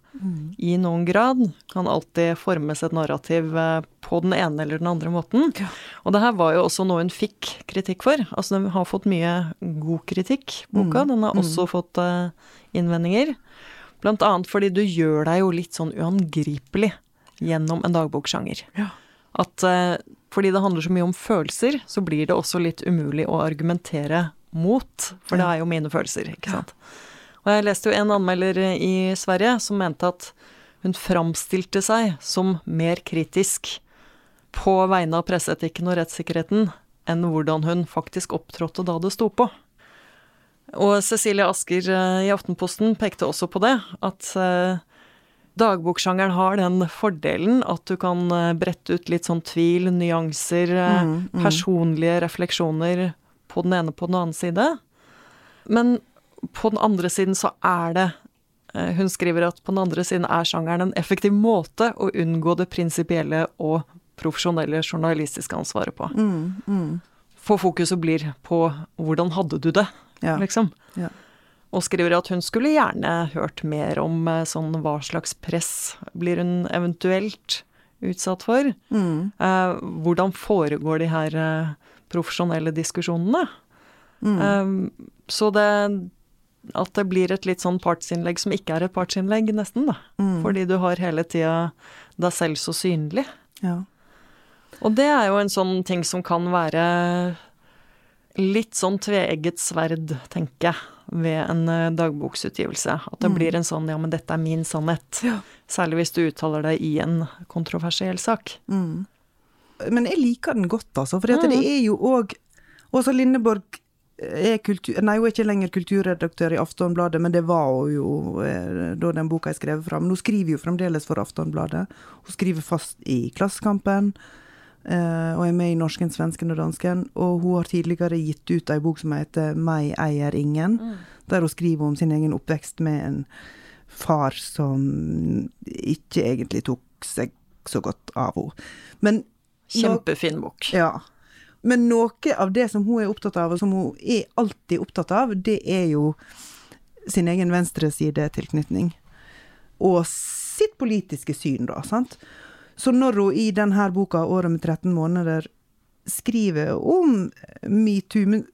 B: i noen grad. Kan alltid formes et narrativ eh, på den ene eller den andre måten.
A: Ja.
B: Og det her var jo også noe hun fikk kritikk for. Altså den har fått mye god kritikk, boka. Den har også fått eh, innvendinger. Blant annet fordi du gjør deg jo litt sånn uangripelig gjennom en dagboksjanger.
A: Ja.
B: At eh, fordi det handler så mye om følelser, så blir det også litt umulig å argumentere mot, for det er jo mine følelser, ikke sant. Og jeg leste jo en anmelder i Sverige som mente at hun framstilte seg som mer kritisk på vegne av presseetikken og rettssikkerheten enn hvordan hun faktisk opptrådte da det sto på. Og Cecilie Asker eh, i Aftenposten pekte også på det, at eh, dagboksjangeren har den fordelen at du kan eh, brette ut litt sånn tvil, nyanser, eh,
A: Mm, mm.
B: personlige refleksjoner på den ene på den annen side. Men på den andre siden så er det eh, Hun skriver at på den andre siden er sjangeren en effektiv måte å unngå det prinsipielle og profesjonelle journalistiske ansvaret på.
A: Mm, mm.
B: For fokuset blir på hvordan hadde du det,
A: Ja.
B: liksom.
A: Ja.
B: Og skriver at hun skulle gjerne hørt mer om eh, sånn hva slags press blir hun eventuelt utsatt for.
A: Mm,
B: Eh, hvordan foregår de her eh, profesjonelle diskusjonene?
A: mm.
B: Eh, så det at det blir et litt sånn partsinnlegg som ikke er et partsinnlegg, nesten, da.
A: Mm.
B: Fordi du har hele tida deg selv så synlig.
A: ja.
B: Og det er jo en sånn ting som kan være litt sånn tveegget sverd, tenker jeg, ved en eh, dagboksutgivelse. At det
A: Mm.
B: blir en sånn ja, men dette er min sannhet.
A: Ja.
B: Særlig hvis du uttaler deg i en kontroversiell sak.
A: Mm. Men jeg liker den godt, altså. For
B: Mm.
A: det er jo òg Åsa Lindeborg er kultur... Nei, hun er ikke lenger kulturredaktør i Aftonbladet, men det var hun jo eh, da den boka er skrevet fram. Men hun skriver jo fremdeles for Aftonbladet. Hun skriver fast i Klassekampen. eh, og er med i Norsken, Svensken og Dansken. Og hun har tidligere gitt ut ei bok som heter 'Meg eier ingen', der hun skriver om sin egen oppvekst med en far som ikke egentlig tok seg så godt av henne. Men
B: Kjempefin bok.
A: ja. Men noe av det som hun er opptatt av, og som hun er alltid opptatt av, det er jo sin egen venstresidetilknytning. Og sitt politiske syn, da, sant. Så når hun i denne boka, 'Året med 13 måneder', skriver om metoo, men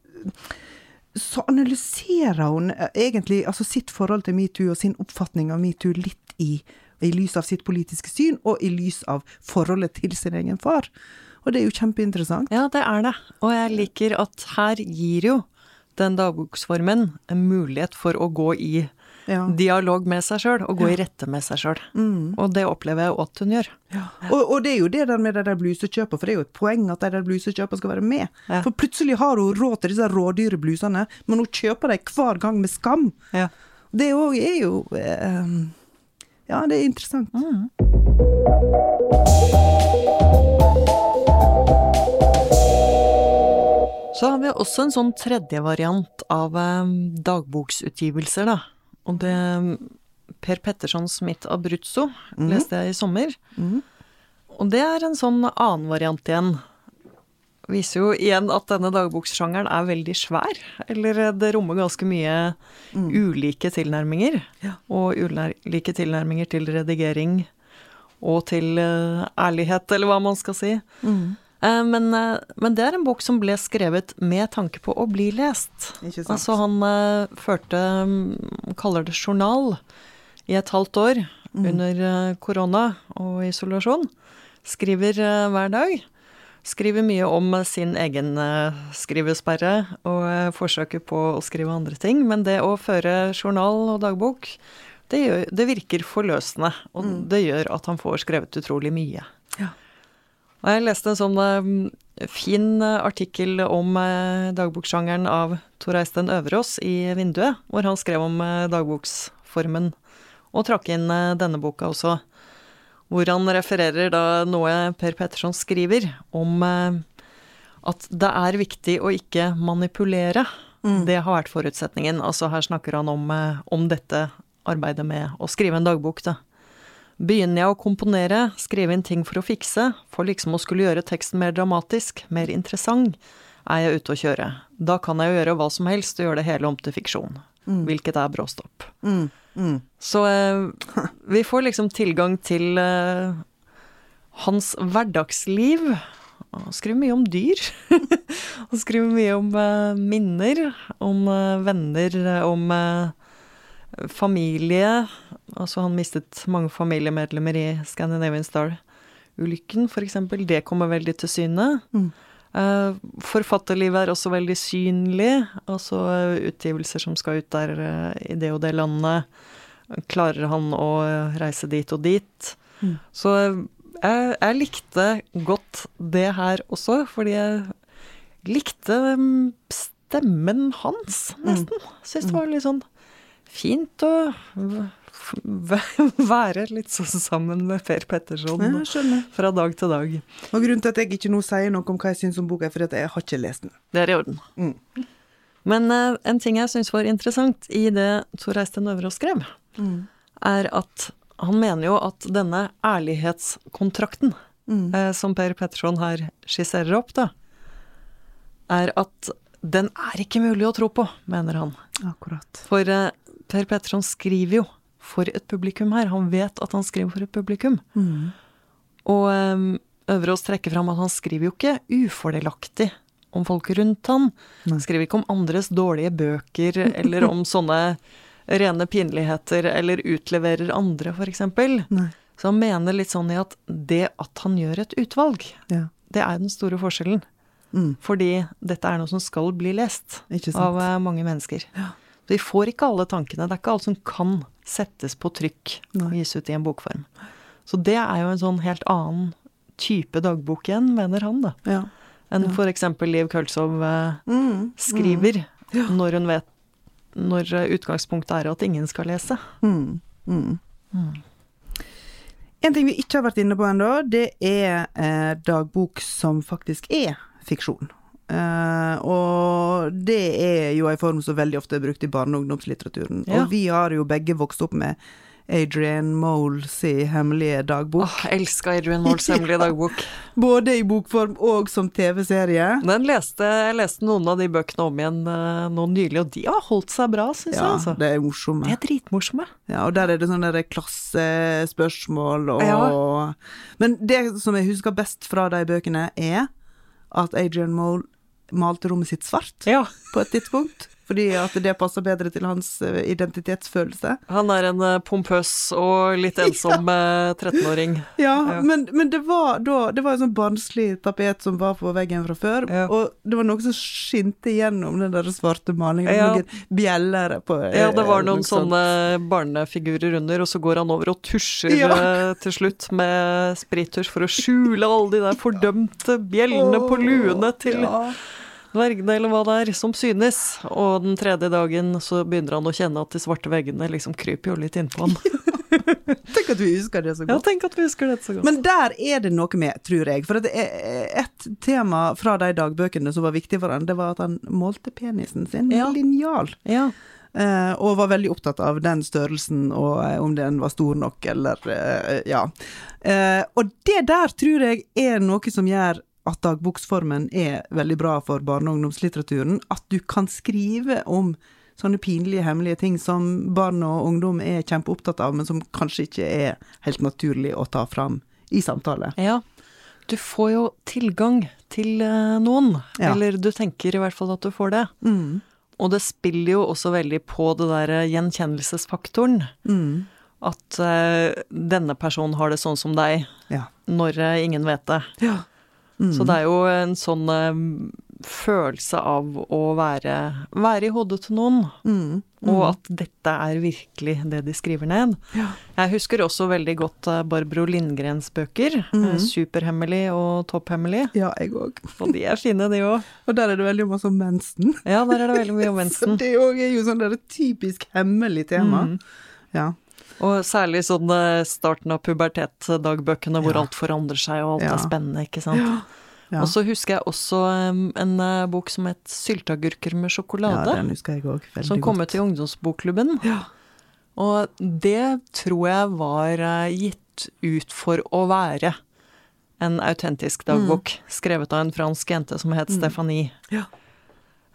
A: så analyserer hun egentlig altså sitt forhold til metoo og sin oppfatning av metoo litt i, i lys av sitt politiske syn, og i lys av forholdet til sin egen far. Og det er jo kjempeinteressant.
B: Ja, det er det. Og jeg liker at her gir jo den dagboksformen en mulighet for å gå i
A: Ja.
B: dialog med seg sjøl, og gå i rette med seg sjøl.
A: Mm.
B: Og det opplever jeg at hun gjør.
A: Og, og det er jo det der med de der blusekjøpene, for det er jo et poeng at de der blusekjøpene skal være med.
B: Ja.
A: For plutselig har hun råd til disse rådyre blusene, men hun kjøper dem hver gang med skam.
B: Ja.
A: Det òg er jo eh, Ja, det er interessant.
B: Så har vi også en sånn tredje variant av eh, dagboksutgivelser, da. Og det Per Petterson Smith Abruzzo leste jeg i sommer.
A: Mhm.
B: Og det er en sånn annen variant igjen. Viser jo igjen at denne dagboksjangeren er veldig svær. Eller eh, det rommer ganske mye ulike tilnærminger.
A: Ja.
B: Og ulike tilnærminger til redigering og til eh, ærlighet, eller hva man skal si.
A: Mm.
B: Eh, Men, eh, men det er en bok som ble skrevet med tanke på å bli lest. Altså han eh, førte mm, kaller det journal i et halvt år under eh, korona og isolasjon. Skriver hver dag. Skriver mye om sin egen skrivesperre og forsøket på å skrive andre ting. Men det å føre journal og dagbok, det, gjør, det virker forløsende. Og det gjør at han får skrevet utrolig mye. Og jeg leste en sånn eh, fin artikkel om eh, dagboksjangeren av Tor Eistein Øverås i Vinduet, hvor han skrev om eh, dagboksformen, og trakk inn denne boka også. hvor han refererer da noe Per Petterson skriver om at det er viktig å ikke manipulere. Det har vært forutsetningen. Altså her snakker han om, om dette arbeidet med å skrive en dagbok, da. Begynner jeg å komponere, skrive inn ting for å fikse, for liksom å skulle gjøre teksten mer dramatisk, mer interessant, er jeg ute å kjøre. Da kan jeg jo gjøre hva som helst og gjøre det hele om til fiksjon. Hvilket er bråstopp.
A: Mm. Mm.
B: Så eh, vi får liksom tilgang til eh, hans hverdagsliv. Han skriver mye om dyr. Han skriver mye om eh, minner, om eh, venner, om eh, familie. Altså, han mistet mange familiemedlemmer i Scandinavian Star-ulykken, f.eks. Det kommer veldig til syne.
A: Mm.
B: Uh, forfatterlivet er også veldig synlig. Altså eh, utgivelser som skal ut der uh, i det og det landet. Klarer han å reise dit og dit?
A: Mm.
B: Så jeg, jeg likte godt det her også, fordi jeg likte mm, stemmen hans, nesten. Syns det var litt sånn fint å være litt sånn sammen med Per Petterson
A: Ja,
B: fra dag til dag.
A: Og grunnen til at jeg ikke nå sier noe om hva jeg syns om boka, er fordi at jeg har ikke lest den.
B: Det er i orden.
A: Mm.
B: Men uh, en ting jeg syns var interessant i det Tor Eistein Øvreås skrev, er at han mener jo at denne ærlighetskontrakten
A: Mm.
B: uh, som Per Petterson her skisserer opp, da, er at den er ikke mulig å tro på, mener han.
A: Akkurat.
B: For eh, Per Petterson skriver jo for et publikum her. Han vet at han skriver for et publikum.
A: Mm.
B: Og um, Øverås trekker fram at han skriver jo ikke ufordelaktig om folk rundt han.
A: Nei.
B: Han skriver ikke om andres dårlige bøker, eller om sånne rene pinligheter, eller utleverer andre, eksempel. Så han mener litt sånn i at det at han gjør et utvalg,
A: Ja.
B: det er den store forskjellen.
A: Mm.
B: Fordi dette er noe som skal bli lest av eh, mange mennesker. Så vi får ikke alle tankene. Det er ikke alt som kan settes på trykk og gis ut i en bokform. Så det er jo en sånn helt annen type dagbok igjen, mener han, da.
A: Ja.
B: Enn
A: Ja.
B: eksempel Liv Køltzow eh,
A: Mm.
B: skriver,
A: Ja.
B: når hun vet Når eh, utgangspunktet er at ingen skal lese.
A: Mm. Mm. En ting vi ikke har vært inne på ennå, det er eh, dagbok som faktisk er fiksjon. Eh, og det er jo en form som veldig ofte er brukt i barne- og ungdomslitteraturen.
B: Ja.
A: Og vi har jo begge vokst opp med Adrian Moles hemmelige dagbok.
B: Åh, elsker Adrian Moles hemmelige dagbok.
A: Både i bokform og som TV-serie.
B: Den leste, jeg leste noen av de bøkene om igjen eh, nå nylig, og de har holdt seg bra, syns jeg. Altså.
A: det er morsomme.
B: Det er dritmorsomme.
A: Ja, og der er det sånne klassespørsmål og
B: Ja.
A: Men det som jeg husker best fra de bøkene, er at Adrian Mole malte rommet sitt svart
B: Ja.
A: på et tidspunkt. Fordi at det passer bedre til hans eh, identitetsfølelse.
B: Han er en eh, pompøs og litt ensom ja. 13-åring.
A: Ja,
B: Ja.
A: men, men det var da Det var en sånn barnslig tapet som var på veggen fra før,
B: Ja.
A: og det var noe som skinte gjennom den der svarte malingen.
B: Ja.
A: Noen bjeller på
B: Ja, det var
A: eh,
B: noen
A: sånne sånt.
B: barnefigurer under, og så går han over og tusjer eh, til slutt med sprittusj for å skjule alle de der fordømte bjellene på luene til. Dvergene, eller hva det er, som synes. Og den tredje dagen så begynner han å kjenne at de svarte veggene liksom kryper jo litt innpå han.
A: Tenk at vi husker det så
B: Ja,
A: godt.
B: tenk at vi husker det så godt.
A: Men der er det noe med, tror jeg. For at er et tema fra de dagbøkene som var viktig for han, det var at han målte penisen sin med
B: Ja.
A: linjal.
B: ja.
A: Uh, og var veldig opptatt av den størrelsen, og uh, om den var stor nok, eller uh, ja. Eh, og det der tror jeg er noe som gjør at dagboksformen er veldig bra for barne- og ungdomslitteraturen. At du kan skrive om sånne pinlige, hemmelige ting som barn og ungdom er kjempeopptatt av, men som kanskje ikke er helt naturlig å ta fram i samtale.
B: ja. Du får jo tilgang til eh, noen.
A: Ja.
B: Eller du tenker i hvert fall at du får det.
A: Mm.
B: Og det spiller jo også veldig på det der gjenkjennelsesfaktoren.
A: Mm.
B: At uh, denne personen har det sånn som deg,
A: Ja.
B: når uh, ingen vet det.
A: ja. Mm.
B: Så det er jo en sånn eh, følelse av å være, være i hodet til noen,
A: Mm.
B: og at dette er virkelig det de skriver ned.
A: Ja.
B: Jeg husker også veldig godt eh, Barbro Lindgrens bøker. eh,
A: Mhm.
B: Superhemmelig og Topphemmelig.
A: Ja, jeg òg.
B: Og de er fine, de òg.
A: Og der er det veldig masse om mensen.
B: Ja, der er det veldig mye om
A: Så
B: mensen.
A: det òg er jo sånn det er et typisk hemmelig tema.
B: Mhm.
A: Ja.
B: Og særlig sånn eh, starten av pubertet-dagbøkene hvor
A: Ja.
B: alt forandrer seg og alt
A: Ja.
B: er spennende, ikke sant.
A: Ja.
B: Og så husker jeg også en eh, bok som het 'Sylteagurker med
A: ja,
B: sjokolade'.
A: den husker jeg også, veldig
B: som kom ut i ungdomsbokklubben.
A: Ja.
B: Og det tror jeg var eh, gitt ut for å være en autentisk dagbok, skrevet av en fransk jente som het Stephanie.
A: Ja.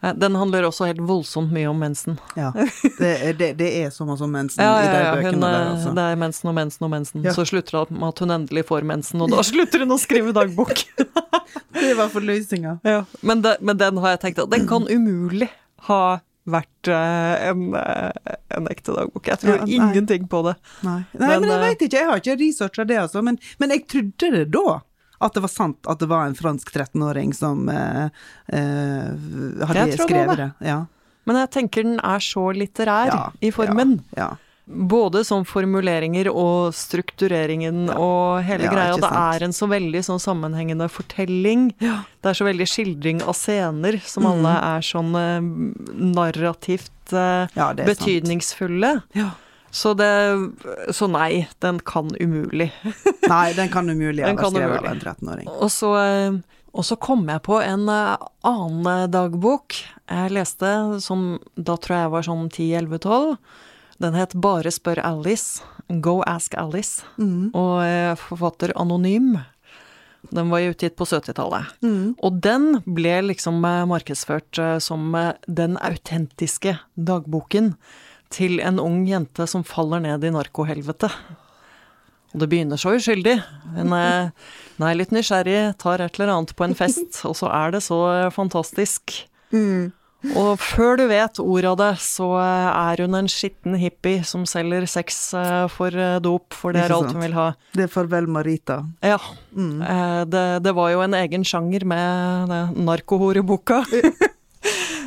B: Den handler også helt voldsomt mye om mensen.
A: Ja. Det, er- det, det er så mye om mensen
B: Ja,
A: i
B: ja,
A: de bøkene
B: hun,
A: der,
B: eh,
A: altså.
B: Det er mensen og mensen og mensen.
A: Ja.
B: Så slutter det med at hun endelig får mensen, og da slutter hun å skrive dagbok.
A: Det var forløsninga.
B: ja. men, det, men den har jeg tenkt at den kan umulig ha vært eh, en, eh, en ekte dagbok. Jeg tror
A: Ja,
B: ingenting på det.
A: Nei, Nei
B: Men,
A: men, jeg veit ikke, jeg har ikke researcha det, altså. Men, men jeg trodde det da. At det var sant at det var en fransk 13-åring som eh, eh, hadde
B: Jeg tror det
A: skrevet det. Ja.
B: Men jeg tenker den er så litterær
A: Ja,
B: i formen.
A: Ja.
B: Både som formuleringer og struktureringen og hele greia. Det er en så veldig sånn sammenhengende fortelling. Det er så veldig skildring av scener som
A: Mm.
B: alle er sånn eh, narrativt betydningsfulle.
A: ja, det er sant. Ja.
B: Så det Så nei, den kan umulig.
A: Nei, den kan umulig ha vært skrevet av en 13-åring.
B: Og så, eh, og så kom jeg på en eh, annen dagbok jeg leste, som da tror jeg var sånn 10-11-12. Den het Bare spør Alice. Go ask Alice.
A: Mm.
B: Og eh, forfatter anonym. Den var utgitt på 70-tallet.
A: Mm.
B: Og den ble liksom eh, markedsført eh, som eh, den autentiske dagboken til en ung jente som faller ned i narkohelvete. Og det begynner så uskyldig. Hun er, hun er litt nysgjerrig, tar et eller annet på en fest, og så er det så eh, fantastisk.
A: Mm.
B: Og før du vet ordet av det, så eh, er hun en skitten hippie som selger sex eh, for eh, dop, for det er alt hun vil ha.
A: Det er Farvel Marita.
B: Ja.
A: Mm.
B: Eh, Det, det var jo en egen sjanger med narkohoreboka.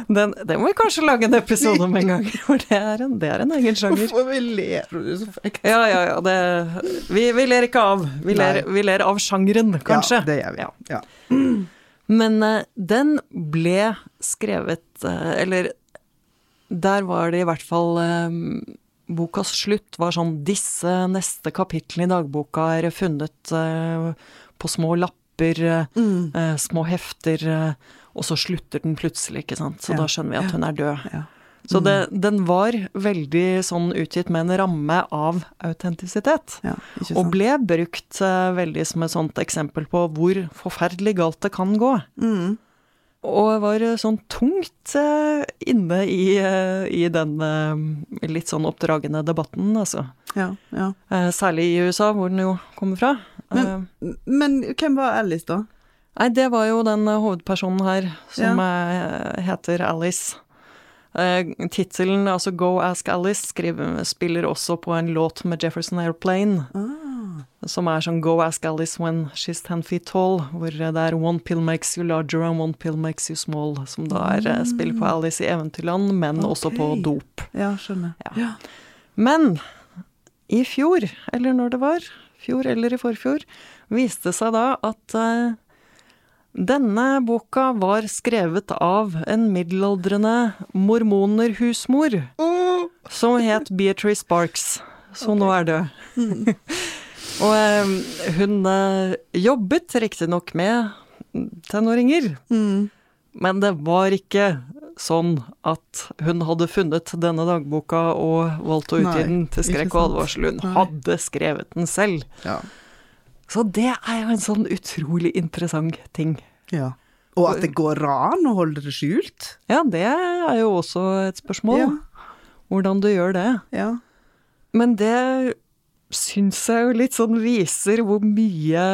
B: Den, det må vi kanskje lage en episode om en gang, for det er en, det er en egen sjanger.
A: Hvorfor vi ler du så frekt?
B: Ja, ja, ja. Det, vi, vi ler ikke av. Vi ler, vi ler av sjangeren, kanskje.
A: Ja, det gjør vi.
B: Ja.
A: Ja.
B: Men uh, den ble skrevet uh, Eller der var det i hvert fall eh, Bokas slutt var sånn Disse neste kapitlene i dagboka er funnet uh, på små lapper,
A: Mm.
B: uh, små hefter, eh, og så slutter den plutselig, ikke sant. Så
A: Ja.
B: da skjønner vi at hun er død.
A: Ja.
B: Så
A: Mm.
B: det, den var veldig sånn utgitt med en ramme av autentisitet.
A: Ja,
B: Og ble brukt uh, veldig som et sånt eksempel på hvor forferdelig galt det kan gå.
A: Mm.
B: Og var eh, sånn tungt uh, inne i, uh, i den litt sånn oppdragende debatten, altså.
A: Ja, ja.
B: Særlig i USA, hvor den jo kommer fra.
A: Men- Men hvem var Alice, da?
B: Nei, det var jo den eh, hovedpersonen her, som ja. heter Alice. Eh, Tittelen, altså Go Ask Alice, skriver, spiller også på en låt med Jefferson Airplane.
A: Ah.
B: Som er sånn Go ask Alice when she's ten feet tall, hvor det er One pill makes you larger and one pill makes you small, som da er mm. spill på Alice i Eventyrland, men også på dop.
A: Ja, skjønner.
B: Ja. Men i fjor, eller når det var, fjor eller i forfjor, viste det seg da at eh, denne boka var skrevet av en middelaldrende mormonerhusmor som het Beatrice Sparks, som nå er død. Og eh, hun eh, jobbet riktignok med tenåringer,
A: Mm.
B: men det var ikke sånn at hun hadde funnet denne dagboka og valgt å utgi den til skrekk og advarsel. Hun hadde skrevet den selv.
A: Ja.
B: Så det er jo en sånn utrolig interessant ting.
A: ja. Og at det går an å holde det skjult?
B: Ja, det er jo også et spørsmål.
A: Ja.
B: Hvordan du gjør det.
A: Ja.
B: Men det syns jeg jo litt sånn viser hvor mye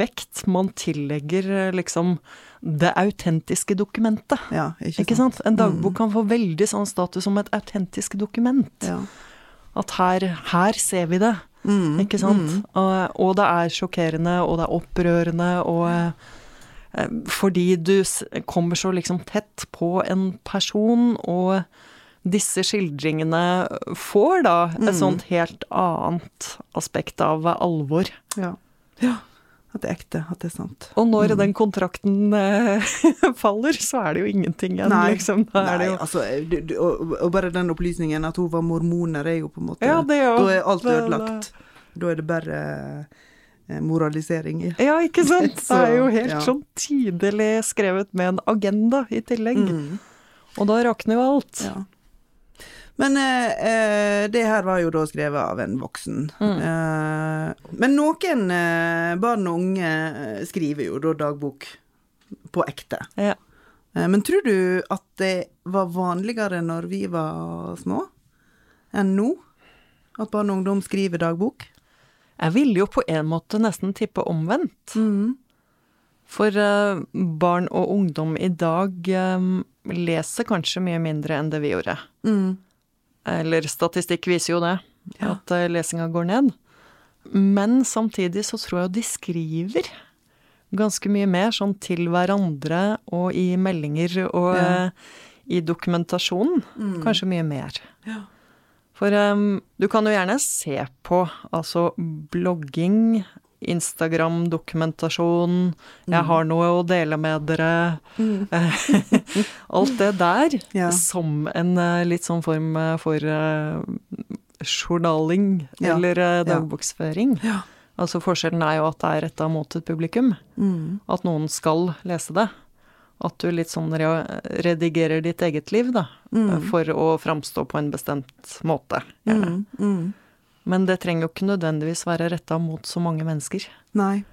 B: vekt man tillegger eh, liksom det autentiske dokumentet.
A: ja ikke,
B: Ikke sant? En dagbok kan få veldig sånn status som et autentisk dokument.
A: Ja.
B: At her, her ser vi det,
A: Mm.
B: ikke sant? Og, og det er sjokkerende, og det er opprørende, og eh, fordi du kommer så liksom tett på en person, og disse skildringene får da et
A: Mm.
B: sånt helt annet aspekt av alvor.
A: Ja. ja. At det er ekte, at det er sant.
B: Og når
A: Mm.
B: den kontrakten eh, faller, så er det jo ingenting igjen,
A: Nei,
B: liksom. Da det
A: Nei,
B: jo
A: altså, du, du, og, og bare den opplysningen at hun var mormoner, er jo på en måte
B: Ja, det er jo
A: Da er alt ødelagt. Da er det bare eh, moralisering. i.
B: Ja, ikke sant? Det er jo helt
A: ja.
B: sånn tydelig skrevet med en agenda i tillegg.
A: Mm.
B: Og da rakner jo alt.
A: Ja. Men eh, eh, det her var jo da skrevet av en voksen.
B: Mm.
A: Eh, men noen eh, barn og unge eh, skriver jo da dagbok på ekte.
B: Ja.
A: Eh, men tror du at det var vanligere når vi var små, enn nå? At barn og ungdom skriver dagbok?
B: Jeg ville jo på en måte nesten tippe omvendt.
A: Mm.
B: For eh, barn og ungdom i dag eh, leser kanskje mye mindre enn det vi gjorde.
A: Mm.
B: Eller statistikk viser jo det,
A: Ja.
B: at uh, lesinga går ned. Men samtidig så tror jeg de skriver ganske mye mer sånn til hverandre og i meldinger og
A: Ja.
B: uh, i dokumentasjonen.
A: Mm.
B: Kanskje mye mer.
A: Ja.
B: For um, du kan jo gjerne se på altså blogging, Instagram, dokumentasjon, jeg har noe å dele med dere,
A: Mm.
B: alt det der,
A: Ja.
B: som en eh, litt sånn form eh, for eh, journaling
A: Ja.
B: eller dagboksføring.
A: Ja.
B: Altså forskjellen er jo at det er retta mot et publikum,
A: Mm.
B: at noen skal lese det. At du litt sånn redigerer ditt eget liv, da,
A: Mm.
B: for å framstå på en bestemt måte. gjerne.
A: Mm. Mm.
B: Men det trenger jo ikke nødvendigvis være retta mot så mange mennesker.
A: Nei.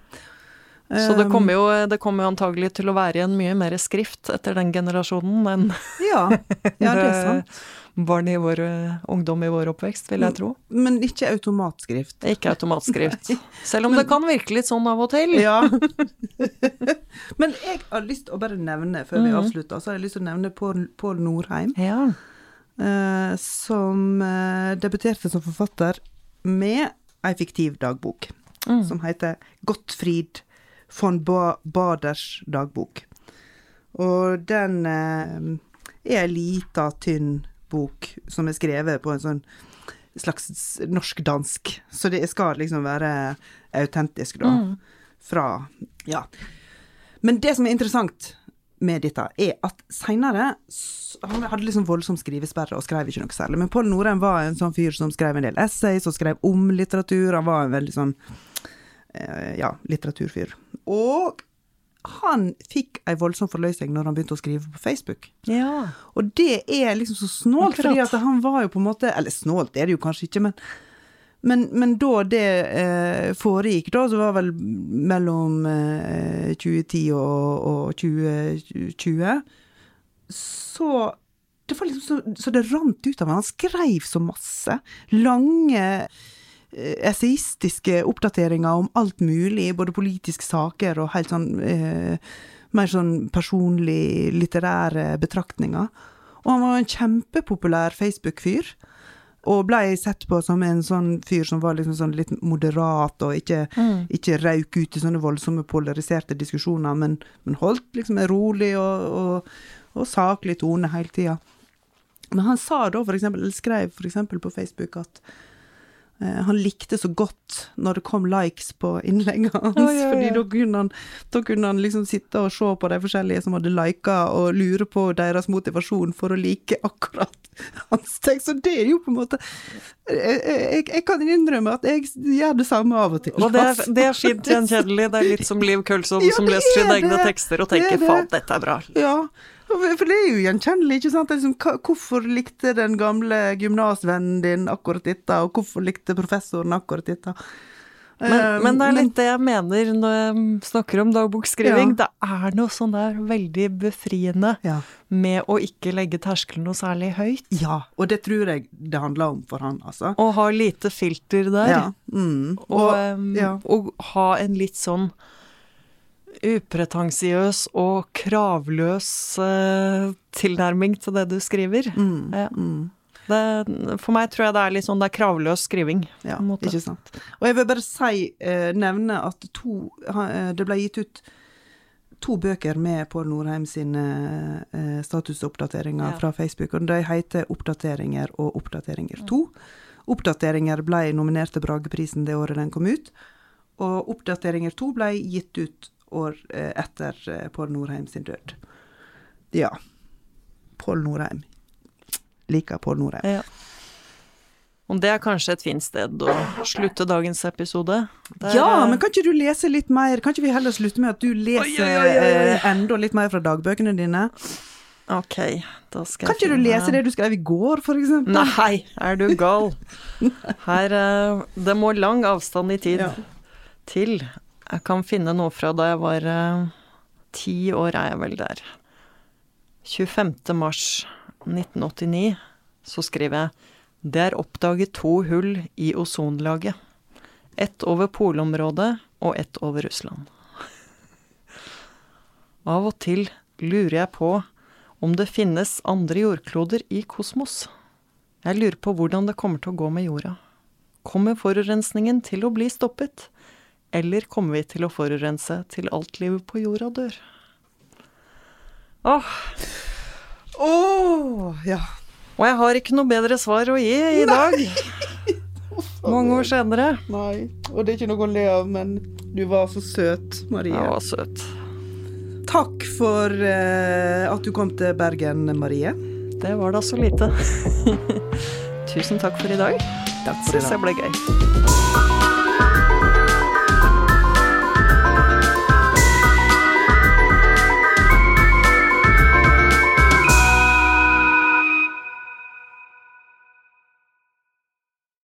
B: Så det kommer jo, det kommer jo antagelig til å være en mye mer skrift etter den generasjonen enn
A: Ja, ja det er sant.
B: barn i vår ungdom i vår oppvekst, vil jeg tro.
A: Men ikke automatskrift.
B: Ikke automatskrift. Selv om det kan virke litt sånn av og til.
A: Ja. Men jeg har lyst til å bare nevne, før vi
B: Mhm.
A: avslutter, så har jeg lyst til å nevne Pål Pål Norheim,
B: Ja.
A: eh, som eh, debuterte som forfatter med ei fiktiv dagbok,
B: Mm.
A: som heter Gottfried von ba Baders dagbok. Og den eh, er ei lita, tynn bok som er skrevet på en sånn slags norsk-dansk, så det skal liksom være autentisk, da
B: Mm.
A: fra Ja. Men det som er interessant med dette, er at seinere Han hadde liksom voldsom skrivesperre og skrev ikke noe særlig. Men Pål Norheim var en sånn fyr som skrev en del essays og skrev om litteratur. Han var en veldig sånn eh, ja, litteraturfyr. Og han fikk ei voldsom forløsning når han begynte å skrive på Facebook.
B: ja.
A: Og det er liksom så snålt, fordi at han var jo på en måte Eller snålt er det jo kanskje ikke, men men, men da det eh, foregikk, da, så var vel mellom eh, 2010 og, og 2020, så det var liksom så, så det rant ut av ham. Han skrev så masse. Lange eh, esaistiske oppdateringer om alt mulig, både politiske saker og helt sånn eh, mer sånn personlig litterære betraktninger. Og han var en kjempepopulær Facebook-fyr. Og blei sett på som en sånn fyr som var liksom sånn litt moderat, og ikke,
B: Mm.
A: ikke rauk ut i sånne voldsomme polariserte diskusjoner, men, men holdt liksom en rolig og, og, og saklig tone hele tida. Men han sa da, for eksempel, eller skrev eksempel på Facebook at han likte så godt når det kom likes på innleggene hans,
B: Oh, ja, ja.
A: fordi da kunne, han, da kunne han liksom sitte og se på de forskjellige som hadde lika, og lure på deres motivasjon for å like akkurat hans tekst. Så det er jo på en måte Jeg, jeg, jeg kan innrømme at jeg gjør det samme av og til.
B: Og det er,
A: altså.
B: det er fint gjenkjennelig. Det er litt som Liv Kølsson
A: Ja,
B: som leser sine egne tekster og
A: er
B: tenker 'faen, dette er bra'.
A: Ja, for det er jo gjenkjennelig, ikke sant? Liksom, hvorfor likte den gamle gymnasvennen din akkurat dette, og hvorfor likte professoren akkurat dette?
B: Men,
A: Eh,
B: men det er litt det jeg mener når jeg snakker om dagboksskriving. Det er noe sånn der veldig befriende
A: ja.
B: med å ikke legge terskelen noe særlig høyt.
A: ja, og det tror jeg det handler om for han, altså.
B: Å ha lite filter der.
A: Ja. Mm.
B: Og,
A: Og, ja.
B: og ha en litt sånn upretensiøs og kravløs eh, tilnærming til det du skriver.
A: mm,
B: Ja.
A: mm.
B: Det, for meg tror jeg det er litt sånn det er kravløs skriving.
A: Ja, ikke sant. Og jeg vil bare si, eh, nevne at to, eh, det ble gitt ut to bøker med Pål Norheim sine eh, statusoppdateringer
B: Ja.
A: fra Facebook, og de heter Oppdateringer og Oppdateringer 2. Oppdateringer ble nominert til Brageprisen det året den kom ut, Og oppdateringer 2 ble gitt ut år eh, etter eh, Pål Norheim sin død. Ja. Pål Norheim. Liker Pål Norheim.
B: Ja. Og det er kanskje et fint sted å slutte dagens episode. Der,
A: Ja,
B: eh,
A: men kan ikke du lese litt mer? Kan ikke vi heller slutte med at du leser
B: Oi, oi, oi,
A: enda litt mer fra dagbøkene dine?
B: Ok, da skal
A: Kan ikke du lese det du skrev i går, for eksempel?
B: Nei, er du gal? Her Det må lang avstand i tid
A: Ja.
B: til. Jeg kan finne noe fra da jeg var eh, ti år, er jeg vel der. 25. mars 1989 så skriver jeg det er oppdaget to hull i ozonlaget. Ett over polområdet og ett over Russland. Av og til lurer jeg på om det finnes andre jordkloder i kosmos. Jeg lurer på hvordan det kommer til å gå med jorda. Kommer forurensningen til å bli stoppet? Eller kommer vi til å forurense til alt livet på jorda dør? Åh,
A: Åh, ja.
B: og jeg har ikke noe bedre svar å gi i dag. Mange år senere.
A: Nei. Og det er ikke noe å le av, men du var så søt, Marie.
B: Jeg var søt.
A: Takk for eh, at du kom til Bergen, Marie.
B: Det var da så lite. Tusen takk for i dag.
A: Takk for i
B: Syns
A: dag.
B: jeg ble gøy.